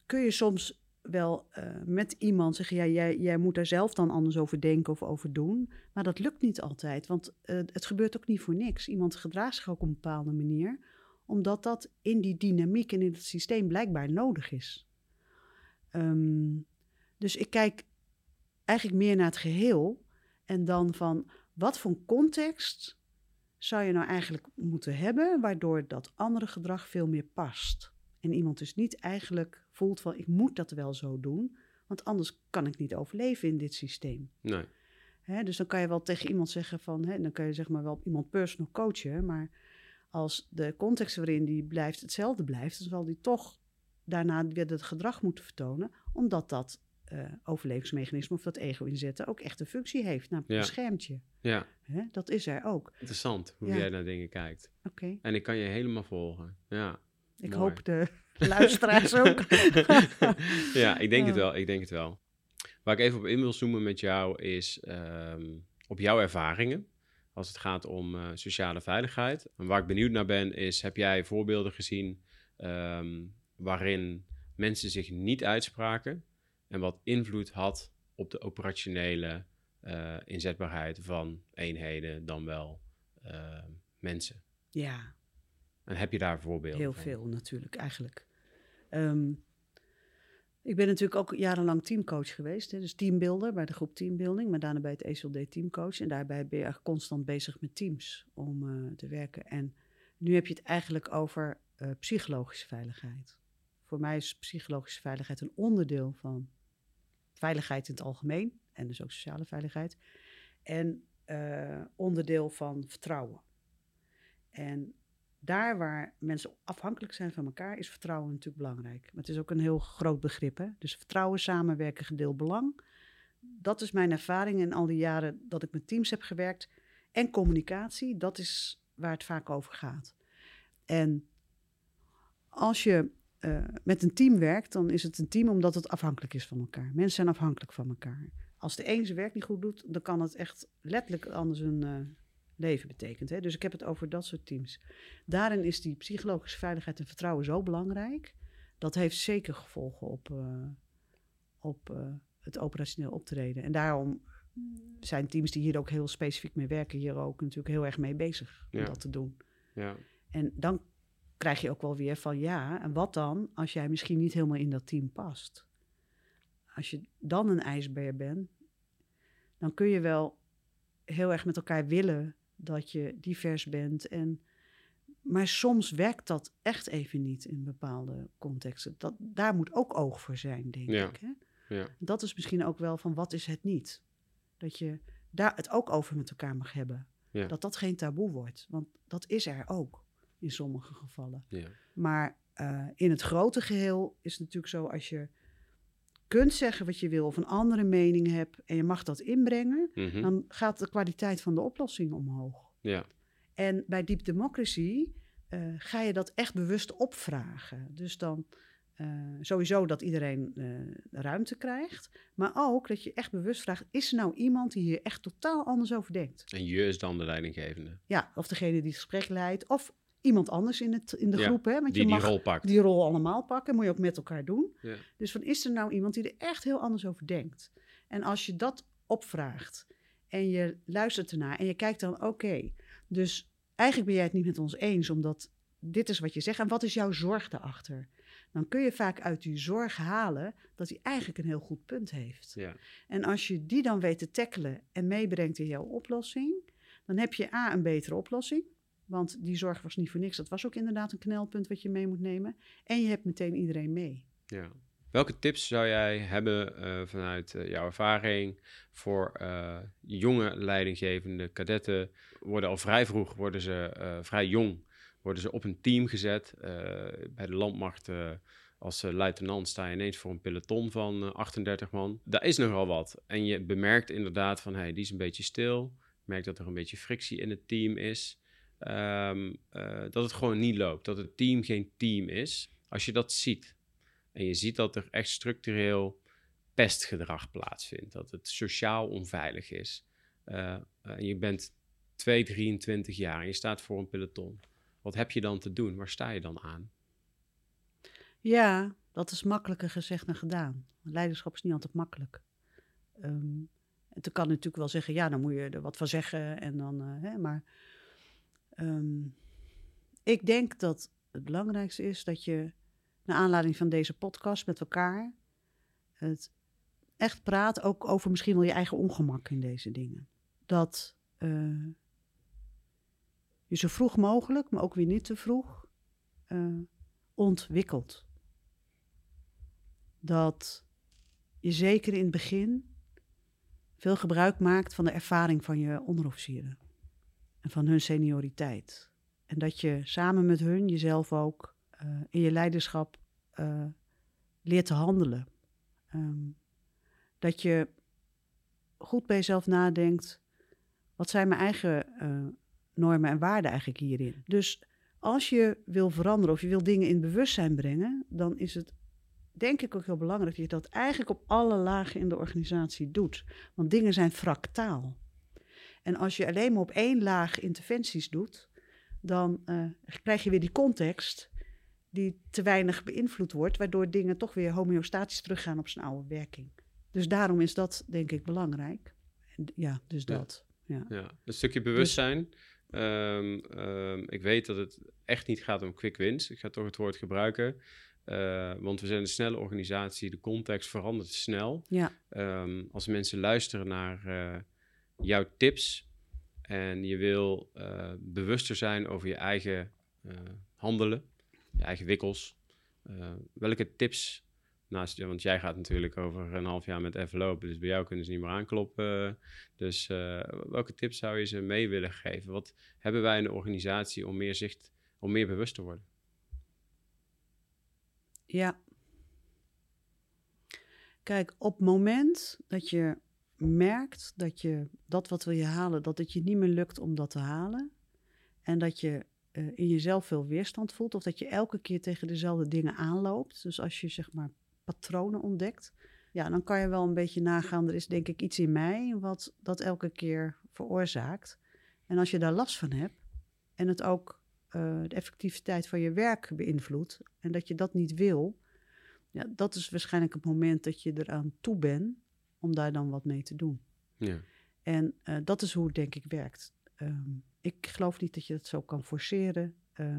kun je soms wel eh, met iemand zeggen, ja, jij, jij moet daar zelf dan anders over denken of over doen. Maar dat lukt niet altijd, want eh, het gebeurt ook niet voor niks. Iemand gedraagt zich ook op een bepaalde manier, omdat dat in die dynamiek en in het systeem blijkbaar nodig is. Ehm, dus ik kijk eigenlijk meer naar het geheel en dan van wat voor context zou je nou eigenlijk moeten hebben, waardoor dat andere gedrag veel meer past. En iemand dus niet eigenlijk voelt van ik moet dat wel zo doen, want anders kan ik niet overleven in dit systeem. Nee. Dus dan kan je wel tegen iemand zeggen van, dan kan je zeg maar wel iemand personal coachen, maar als de context waarin die blijft hetzelfde blijft, dan zal die toch daarna weer het gedrag moeten vertonen, omdat dat eh, overlevingsmechanisme of dat ego inzetten ook echt een functie heeft. Nou, Ja. beschermt je. Ja, Hè? Dat is er ook. interessant hoe Ja. jij naar dingen kijkt. Oké, En ik kan je helemaal volgen. Ja, ik Mooi. hoop de *laughs* luisteraars ook. *laughs* ja ik denk het wel. Ik denk het wel. Waar ik even op in wil zoomen met jou is ehm, op jouw ervaringen. Als het gaat om eh, sociale veiligheid. En waar ik benieuwd naar ben is, heb jij voorbeelden gezien ehm, waarin mensen zich niet uitspraken en wat invloed had op de operationele eh, inzetbaarheid van eenheden dan wel eh, mensen? ja, En heb je daar voorbeelden heel van? veel natuurlijk eigenlijk. Ehm, ik ben natuurlijk ook jarenlang teamcoach geweest. Hè, dus teambuilder bij de groep Teambuilding, maar daarna bij het ESLD teamcoach. En daarbij ben je constant bezig met teams om eh, te werken. En nu heb je het eigenlijk over eh, psychologische veiligheid. Voor mij is psychologische veiligheid een onderdeel van veiligheid in het algemeen. En dus ook sociale veiligheid. En eh, onderdeel van vertrouwen. En daar waar mensen afhankelijk zijn van elkaar, is vertrouwen natuurlijk belangrijk. Maar het is ook een heel groot begrip. Hè? Dus vertrouwen, samenwerken, gedeeld belang. Dat is mijn ervaring in al die jaren dat ik met teams heb gewerkt. En communicatie, dat is waar het vaak over gaat. En als je eh, met een team werkt, dan is het een team omdat het afhankelijk is van elkaar. Mensen zijn afhankelijk van elkaar. Als de een zijn werk niet goed doet, dan kan het echt letterlijk anders een eh, leven betekent. Hè? Dus ik heb het over dat soort teams. Daarin is die psychologische veiligheid en vertrouwen zo belangrijk. Dat heeft zeker gevolgen op, eh, op eh, het operationeel optreden. En daarom zijn teams die hier ook heel specifiek mee werken, hier ook natuurlijk heel erg mee bezig om Ja. dat te doen. Ja, En dan krijg je ook wel weer van ja, en wat dan als jij misschien niet helemaal in dat team past? Als je dan een ijsbeer bent, dan kun je wel heel erg met elkaar willen dat je divers bent. En, maar soms werkt dat echt even niet in bepaalde contexten. Dat, daar moet ook oog voor zijn, denk Ja. ik. Hè? ja, Dat is misschien ook wel van wat is het niet? Dat je daar het ook over met elkaar mag hebben. Ja. Dat dat geen taboe wordt. Want dat is er ook in sommige gevallen. ja. Maar eh, in het grote geheel is het natuurlijk zo als je kunt zeggen wat je wil of een andere mening hebt en je mag dat inbrengen, Mhm. dan gaat de kwaliteit van de oplossing omhoog. ja. En bij Deep Democracy eh, ga je dat echt bewust opvragen. Dus dan eh, sowieso dat iedereen eh, ruimte krijgt. Maar ook dat je echt bewust vraagt: is er nou iemand die hier echt totaal anders over denkt? En je is dan de leidinggevende. Ja, of degene die het gesprek leidt. Of iemand anders in, het, in de Ja, groep. Hè? Want Die je die mag rol pakt. die rol allemaal pakken. Moet je ook met elkaar doen. Ja. Dus van is er nou iemand die er echt heel anders over denkt? En als je dat opvraagt en je luistert ernaar en je kijkt dan, oké, dus eigenlijk ben jij het niet met ons eens, omdat dit is wat je zegt. En wat is jouw zorg daarachter? Dan kun je vaak uit die zorg halen dat hij eigenlijk een heel goed punt heeft. Ja. En als je die dan weet te tackelen en meebrengt in jouw oplossing, dan heb je A, een betere oplossing. Want die zorg was niet voor niks. Dat was ook inderdaad een knelpunt wat je mee moet nemen. En je hebt meteen iedereen mee. Ja. Welke tips zou jij hebben eh, vanuit eh, jouw ervaring voor eh, jonge leidinggevende kadetten? Worden al vrij vroeg, worden ze vrij jong, worden ze op een team gezet. Bij de landmacht als luitenant sta je ineens voor een peloton van eh, 38 man. Daar is nogal wat. En je bemerkt inderdaad van, hey, die is een beetje stil. Je merkt dat er een beetje frictie in het team is. Ehm, eh, dat het gewoon niet loopt. Dat het team geen team is. Als je dat ziet, en je ziet dat er echt structureel pestgedrag plaatsvindt. Dat het sociaal onveilig is. En je bent 2, 23 jaar en je staat voor een peloton. Wat heb je dan te doen? Waar sta je dan aan? Ja, dat is makkelijker gezegd dan gedaan. Leiderschap is niet altijd makkelijk. Ehm en toen kan natuurlijk wel zeggen, ja, dan moet je er wat van zeggen. En dan, hè, maar ehm, ik denk dat het belangrijkste is dat je, naar aanleiding van deze podcast met elkaar, het echt praat ook over misschien wel je eigen ongemak in deze dingen. Dat eh, je zo vroeg mogelijk, maar ook weer niet te vroeg, eh, ontwikkelt. Dat je zeker in het begin veel gebruik maakt van de ervaring van je onderofficieren van hun senioriteit. En dat je samen met hun jezelf ook eh, in je leiderschap eh, leert te handelen. Ehm, dat je goed bij jezelf nadenkt, wat zijn mijn eigen eh, normen en waarden eigenlijk hierin? Dus als je wil veranderen of je wil dingen in bewustzijn brengen, dan is het denk ik ook heel belangrijk dat je dat eigenlijk op alle lagen in de organisatie doet. Want dingen zijn fractaal. En als je alleen maar op één laag interventies doet, dan eh, krijg je weer die context die te weinig beïnvloed wordt, waardoor dingen toch weer homeostatisch teruggaan op zijn oude werking. Dus daarom is dat denk ik belangrijk. Ja, dus Ja. dat. Ja. Ja, een stukje bewustzijn. Ehm, ehm, ik weet dat het echt niet gaat om quick wins. Ik ga toch het woord gebruiken. Eh, want we zijn een snelle organisatie. De context verandert snel. Ja. Ehm, als mensen luisteren naar eh, jouw tips en je wil eh, bewuster zijn over je eigen eh, handelen, je eigen wikkels, eh, welke tips naast want jij gaat natuurlijk over een half jaar met even lopen, dus bij jou kunnen ze niet meer aankloppen. Dus welke tips zou je ze mee willen geven? Wat hebben wij in de organisatie om meer zicht, om meer bewust te worden? Ja. Kijk, op het moment dat je merkt dat je dat wat wil je halen, dat het je niet meer lukt om dat te halen. En dat je eh, in jezelf veel weerstand voelt. Of dat je elke keer tegen dezelfde dingen aanloopt. Dus als je zeg maar patronen ontdekt. Ja, dan kan je wel een beetje nagaan. Er is denk ik iets in mij wat dat elke keer veroorzaakt. En als je daar last van hebt. En het ook eh, de effectiviteit van je werk beïnvloedt. En dat je dat niet wil. Ja, dat is waarschijnlijk het moment dat je eraan toe bent om daar dan wat mee te doen. Ja, En eh, dat is hoe het denk ik werkt. Ehm, ik geloof niet dat je dat zo kan forceren. Eh,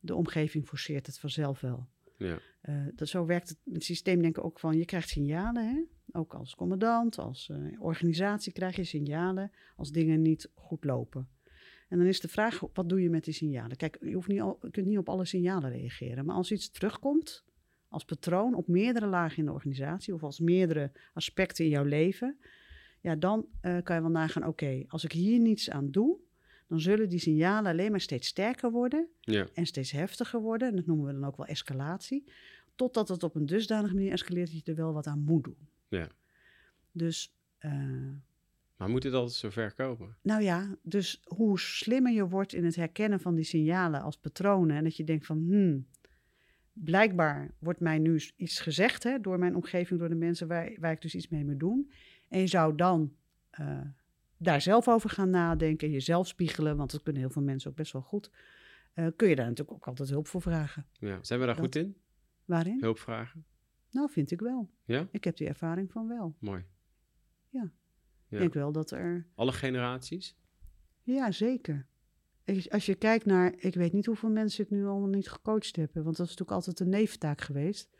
de omgeving forceert het vanzelf wel. ja, Eh, dat, zo werkt het, het systeem denk ik ook van, je krijgt signalen. Hè? Ook als commandant, als organisatie krijg je signalen als dingen niet goed lopen. En dan is de vraag, wat doe je met die signalen? Kijk, je, hoeft niet al, je kunt niet op alle signalen reageren. Maar als iets terugkomt als patroon op meerdere lagen in de organisatie... of als meerdere aspecten in jouw leven... ja, dan eh, kan je wel nagaan, oké, als ik hier niets aan doe... dan zullen die signalen alleen maar steeds sterker worden ja, en steeds heftiger worden. En dat noemen we dan ook wel escalatie. Totdat het op een dusdanige manier escaleert dat je er wel wat aan moet doen. ja. Dus, eh, Maar moet het altijd zo ver komen? nou ja, dus hoe slimmer je wordt in het herkennen van die signalen als patronen. En dat je denkt van, hmm, blijkbaar wordt mij nu iets gezegd hè, door mijn omgeving, door de mensen waar, waar ik dus iets mee moet doen. En je zou dan uh, daar zelf over gaan nadenken, jezelf spiegelen, want dat kunnen heel veel mensen ook best wel goed. Uh, kun je daar natuurlijk ook altijd hulp voor vragen. Ja. Zijn we daar Dat- goed in? Waarin? Hulp vragen? Nou, vind ik wel. Ja? Ik heb die ervaring van wel. Mooi. Ja. Ja. Ik denk wel dat er. Alle generaties? Ja, zeker. Als je kijkt naar, ik weet niet hoeveel mensen ik nu allemaal niet gecoacht heb, want dat is natuurlijk altijd een neventaak geweest.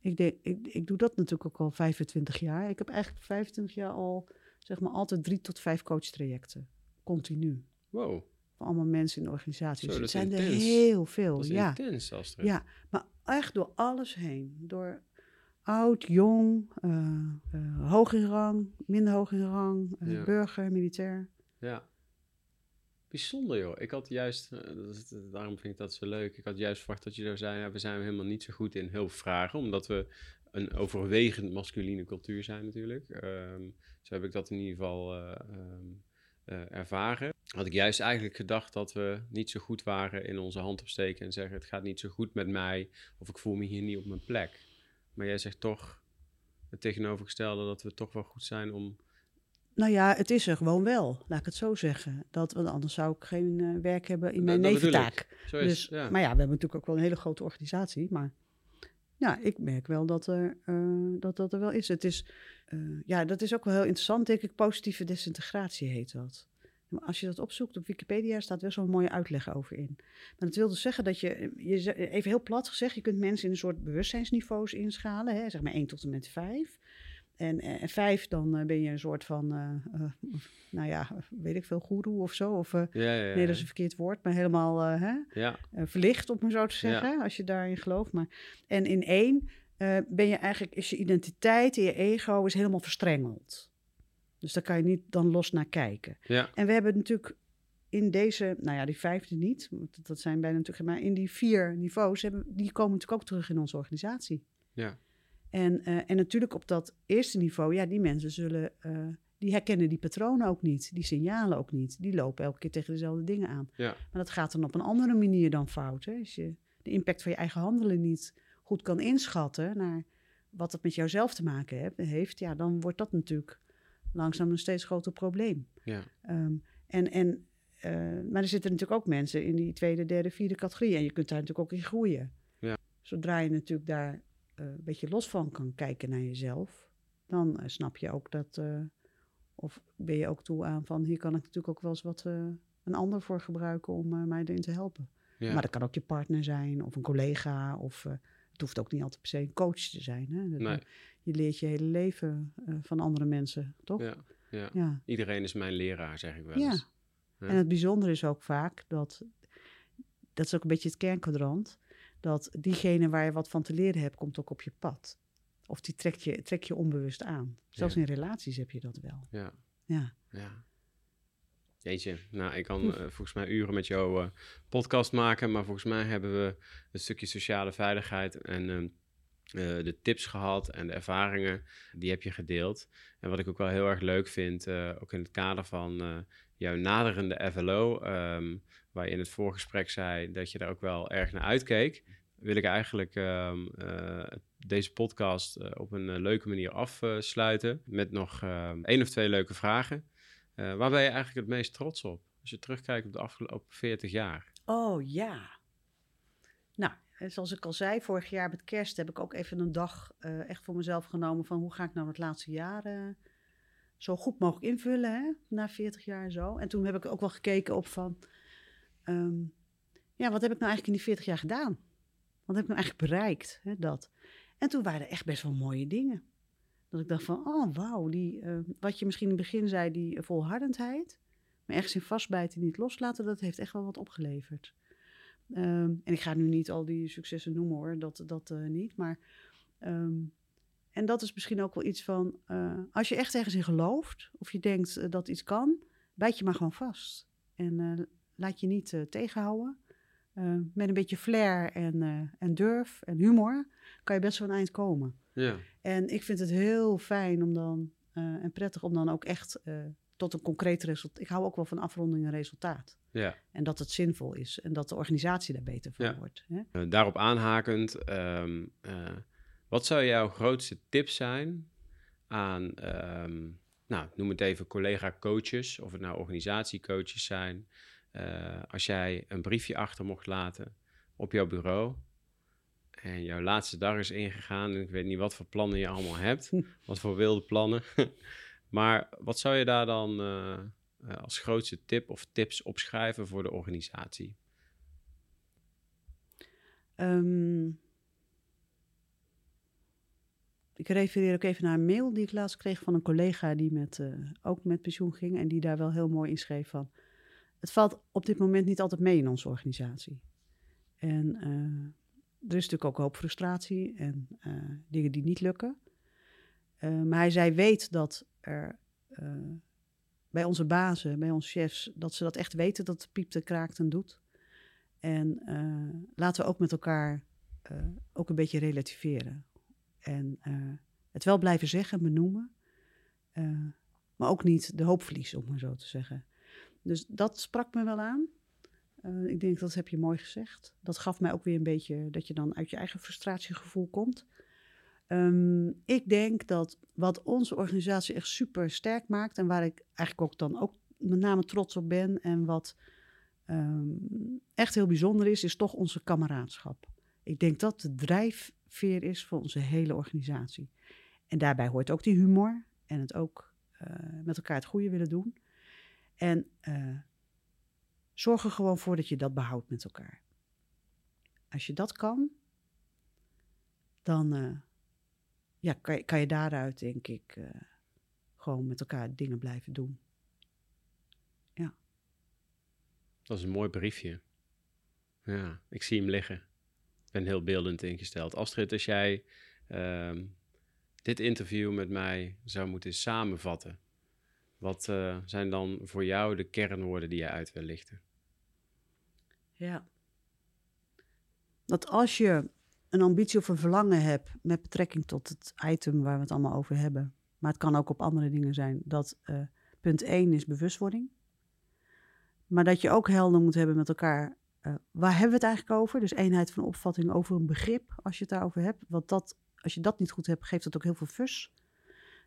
Ik, denk, ik, ik doe dat natuurlijk ook al 25 jaar. Ik heb eigenlijk 25 jaar al, zeg maar, altijd drie tot vijf coachtrajecten. Continu. Wow, Voor allemaal mensen in de organisatie. Zo, Dus het zijn er heel veel. dat is ja. intens, Astrid. Ja, maar echt door alles heen. Door oud, jong, eh, eh, hoog in rang, minder hoog in rang, eh, Ja. burger, militair. Ja. Bijzonder joh. Ik had juist, eh, daarom vind ik dat zo leuk. Ik had juist verwacht dat je zou zijn, we zijn helemaal niet zo goed in hulp vragen, omdat we een overwegend masculine cultuur zijn natuurlijk. Ehm, zo heb ik dat in ieder geval eh, ehm, eh, ervaren. Had ik juist eigenlijk gedacht dat we niet zo goed waren in onze hand opsteken en zeggen het gaat niet zo goed met mij of ik voel me hier niet op mijn plek. Maar jij zegt toch het tegenovergestelde dat we toch wel goed zijn om Nou ja, het is er gewoon wel, laat ik het zo zeggen. Dat, want anders zou ik geen eh, werk hebben in mijn neventaak. Dus, ja. Maar ja, we hebben natuurlijk ook wel een hele grote organisatie. Maar ja, ik merk wel dat er, eh, dat, dat er wel is. Het is, eh, ja, dat is ook wel heel interessant, denk ik. Positieve desintegratie heet dat. Maar als je dat opzoekt op Wikipedia, staat wel zo'n mooie uitleg over in. Maar dat wil dus zeggen dat je, je, even heel plat gezegd, je kunt mensen in een soort bewustzijnsniveaus inschalen, hè, zeg maar 1 tot en met 5. En, en 5, dan eh, ben je een soort van, eh, eh, *laughs* nou ja, weet ik veel, goeroe of zo. Of, ja, ja, ja. nee, dat is een verkeerd woord, maar helemaal hè, ja. verlicht, om maar zo te zeggen, als je daarin gelooft. Maar, en in één ben je eigenlijk, is je identiteit en je ego is helemaal verstrengeld. Dus daar kan je niet dan los naar kijken. ja. En we hebben natuurlijk in deze, nou ja, die vijfde niet, dat zijn bijna natuurlijk, maar in die vier niveaus, hebben, die komen natuurlijk ook terug in onze organisatie. Ja. En, eh, en natuurlijk op dat eerste niveau, ja, die mensen zullen, eh, die herkennen die patronen ook niet, die signalen ook niet. Die lopen elke keer tegen dezelfde dingen aan. Ja. Maar dat gaat dan op een andere manier dan fout. Hè? Als je de impact van je eigen handelen niet goed kan inschatten naar wat het met jouzelf te maken heeft, ja, dan wordt dat natuurlijk langzaam een steeds groter probleem. Ja. Ehm, en, en, eh, maar er zitten natuurlijk ook mensen in die tweede, derde, vierde categorie. En je kunt daar natuurlijk ook in groeien. Ja. Zodra je natuurlijk daar een beetje los van kan kijken naar jezelf, dan eh, snap je ook dat. eh, of ben je ook toe aan van hier kan ik natuurlijk ook wel eens wat eh, een ander voor gebruiken om eh, mij erin te helpen. Ja. Maar dat kan ook je partner zijn of een collega of eh, het hoeft ook niet altijd per se een coach te zijn. Hè? Dat- Nee. Je leert je hele leven eh, van andere mensen, toch? Ja. ja. ja. Iedereen is mijn leraar, zeg ik wel eens. Ja. En het bijzondere is ook vaak dat, dat is ook een beetje het kernkwadrant, dat diegene waar je wat van te leren hebt, komt ook op je pad. Of die trekt je, trekt je onbewust aan. Zelfs Ja. in relaties heb je dat wel. Ja. Ja. Ja. Jeetje, nou, ik kan eh, volgens mij uren met jou eh, podcast maken, maar volgens mij hebben we een stukje sociale veiligheid en ehm, eh, de tips gehad en de ervaringen, die heb je gedeeld. En wat ik ook wel heel erg leuk vind, ook in het kader van jouw naderende FLO, ehm, waar je in het voorgesprek zei dat je daar ook wel erg naar uitkeek, wil ik eigenlijk ehm, eh, deze podcast eh, op een eh, leuke manier afsluiten met nog ehm, één of twee leuke vragen. Waar ben je eigenlijk het meest trots op? Als je terugkijkt op de afgelopen 40 jaar. Oh ja. Nou, zoals ik al zei, vorig jaar met kerst heb ik ook even een dag echt voor mezelf genomen van hoe ga ik nou het laatste jaar zo goed mogelijk invullen, hè? na 40 jaar en zo. En toen heb ik ook wel gekeken op van, ehm, ja, wat heb ik nou eigenlijk in die 40 jaar gedaan? Wat heb ik nou eigenlijk bereikt? Hè, dat. En toen waren er echt best wel mooie dingen. Dat ik dacht van, oh wauw, die, eh, wat je misschien in het begin zei, die volhardendheid. Maar ergens in vastbijten en niet loslaten, dat heeft echt wel wat opgeleverd. Ehm, en ik ga nu niet al die successen noemen hoor, dat, dat eh, niet. Maar, ehm, en dat is misschien ook wel iets van, eh, als je echt ergens in gelooft, of je denkt eh, dat iets kan, bijt je maar gewoon vast. En laat je niet eh, tegenhouden. Eh, met een beetje flair en, eh, en durf en humor kan je best wel een eind komen. Ja, En ik vind het heel fijn om dan, en prettig om dan ook echt tot een concreet resultaat. Ik hou ook wel van afronding en resultaat. Ja. En dat het zinvol is en dat de organisatie daar beter van Ja. wordt. Hè? Daarop aanhakend, ehm, eh, wat zou jouw grootste tip zijn aan, ehm, nou, noem het even collega-coaches, of het nou organisatiecoaches zijn, eh, als jij een briefje achter mocht laten op jouw bureau en jouw laatste dag is ingegaan en ik weet niet wat voor plannen je allemaal hebt, *laughs* wat voor wilde plannen, *laughs* maar wat zou je daar dan eh, eh, als grootste tip of tips opschrijven voor de organisatie? Ehm, ik refereer ook even naar een mail die ik laatst kreeg van een collega die met, ook met pensioen ging. En die daar wel heel mooi in schreef van. Het valt op dit moment niet altijd mee in onze organisatie. En eh, er is natuurlijk ook een hoop frustratie en eh, dingen die niet lukken. Eh, maar hij zei, weet dat er bij onze bazen, bij onze chefs, dat ze dat echt weten dat het piept en kraakt en doet. En laten we ook met elkaar ook een beetje relativeren. En het wel blijven zeggen, benoemen. maar ook niet de hoop verliezen, om maar zo te zeggen. Dus dat sprak me wel aan. Eh, ik denk dat heb je mooi gezegd. Dat gaf mij ook weer een beetje dat je dan uit je eigen frustratiegevoel komt. Ehm, ik denk dat wat onze organisatie echt super sterk maakt en waar ik eigenlijk ook dan ook met name trots op ben en wat ehm, echt heel bijzonder is, is toch onze kameraadschap. Ik denk dat de drijfveer is voor onze hele organisatie. En daarbij hoort ook die humor en het ook eh, met elkaar het goede willen doen. En eh, zorg er gewoon voor dat je dat behoudt met elkaar. Als je dat kan, dan eh, ja, kan, je, kan je daaruit, denk ik, eh, gewoon met elkaar dingen blijven doen. Dat is een mooi briefje. Ja, ik zie hem liggen. Ik ben heel beeldend ingesteld. Astrid, als jij ehm, dit interview met mij zou moeten samenvatten, wat eh, zijn dan voor jou de kernwoorden die je uit wil lichten? Ja. Dat als je een ambitie of een verlangen hebt met betrekking tot het item waar we het allemaal over hebben, maar het kan ook op andere dingen zijn, dat eh, punt 1 is bewustwording. Maar dat je ook helder moet hebben met elkaar, eh, waar hebben we het eigenlijk over? Dus eenheid van opvatting over een begrip, als je het daarover hebt. Want dat, als je dat niet goed hebt, geeft dat ook heel veel fus.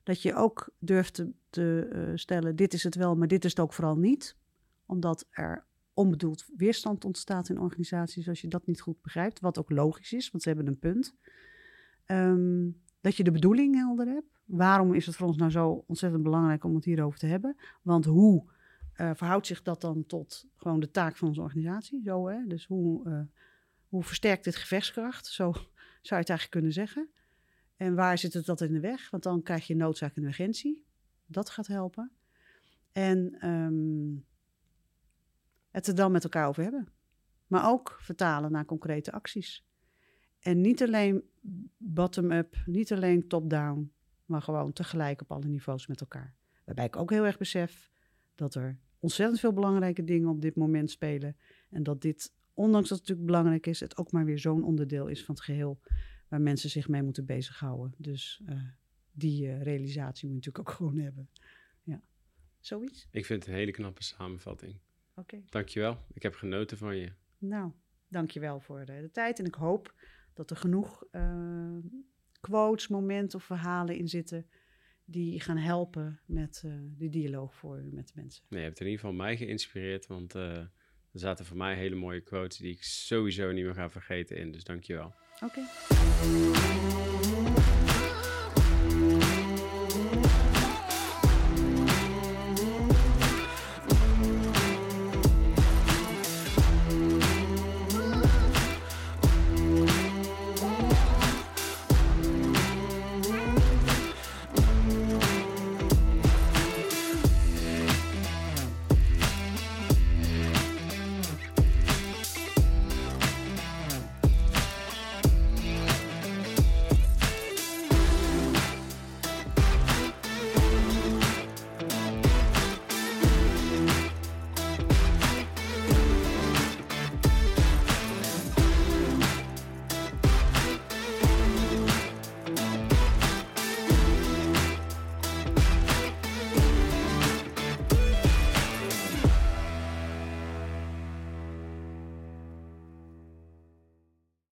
Dat je ook durft te, te eh, stellen, dit is het wel, maar dit is het ook vooral niet. Omdat er onbedoeld weerstand ontstaat in organisaties als je dat niet goed begrijpt. Wat ook logisch is, want ze hebben een punt. Ehm, dat je de bedoeling helder hebt. Waarom is het voor ons nou zo ontzettend belangrijk om het hierover te hebben? Want hoe eh, verhoudt zich dat dan tot gewoon de taak van onze organisatie? Zo, hè? Dus hoe, eh, hoe versterkt dit gevechtskracht? Zo *laughs* zou je het eigenlijk kunnen zeggen. En waar zit het dat in de weg? Want dan krijg je noodzaak en urgentie. Dat gaat helpen. En ehm, het er dan met elkaar over hebben. Maar ook vertalen naar concrete acties. En niet alleen bottom-up, niet alleen top-down, maar gewoon tegelijk op alle niveaus met elkaar. Waarbij ik ook heel erg besef dat er ontzettend veel belangrijke dingen op dit moment spelen. En dat dit, ondanks dat het natuurlijk belangrijk is, het ook maar weer zo'n onderdeel is van het geheel waar mensen zich mee moeten bezighouden. Dus eh, die eh, realisatie moet je natuurlijk ook *laughs* gewoon hebben. Ja, zoiets? Ik vind het een hele knappe samenvatting. Oké. Dankjewel. Ik heb genoten van je. Nou, dankjewel voor de, de tijd. En ik hoop dat er genoeg eh, quotes, momenten of verhalen in zitten die gaan helpen met de dialoog voor u met de mensen. Nee, je hebt in ieder geval mij geïnspireerd, want er zaten voor mij hele mooie quotes die ik sowieso niet meer ga vergeten in. Dus dankjewel. Oké.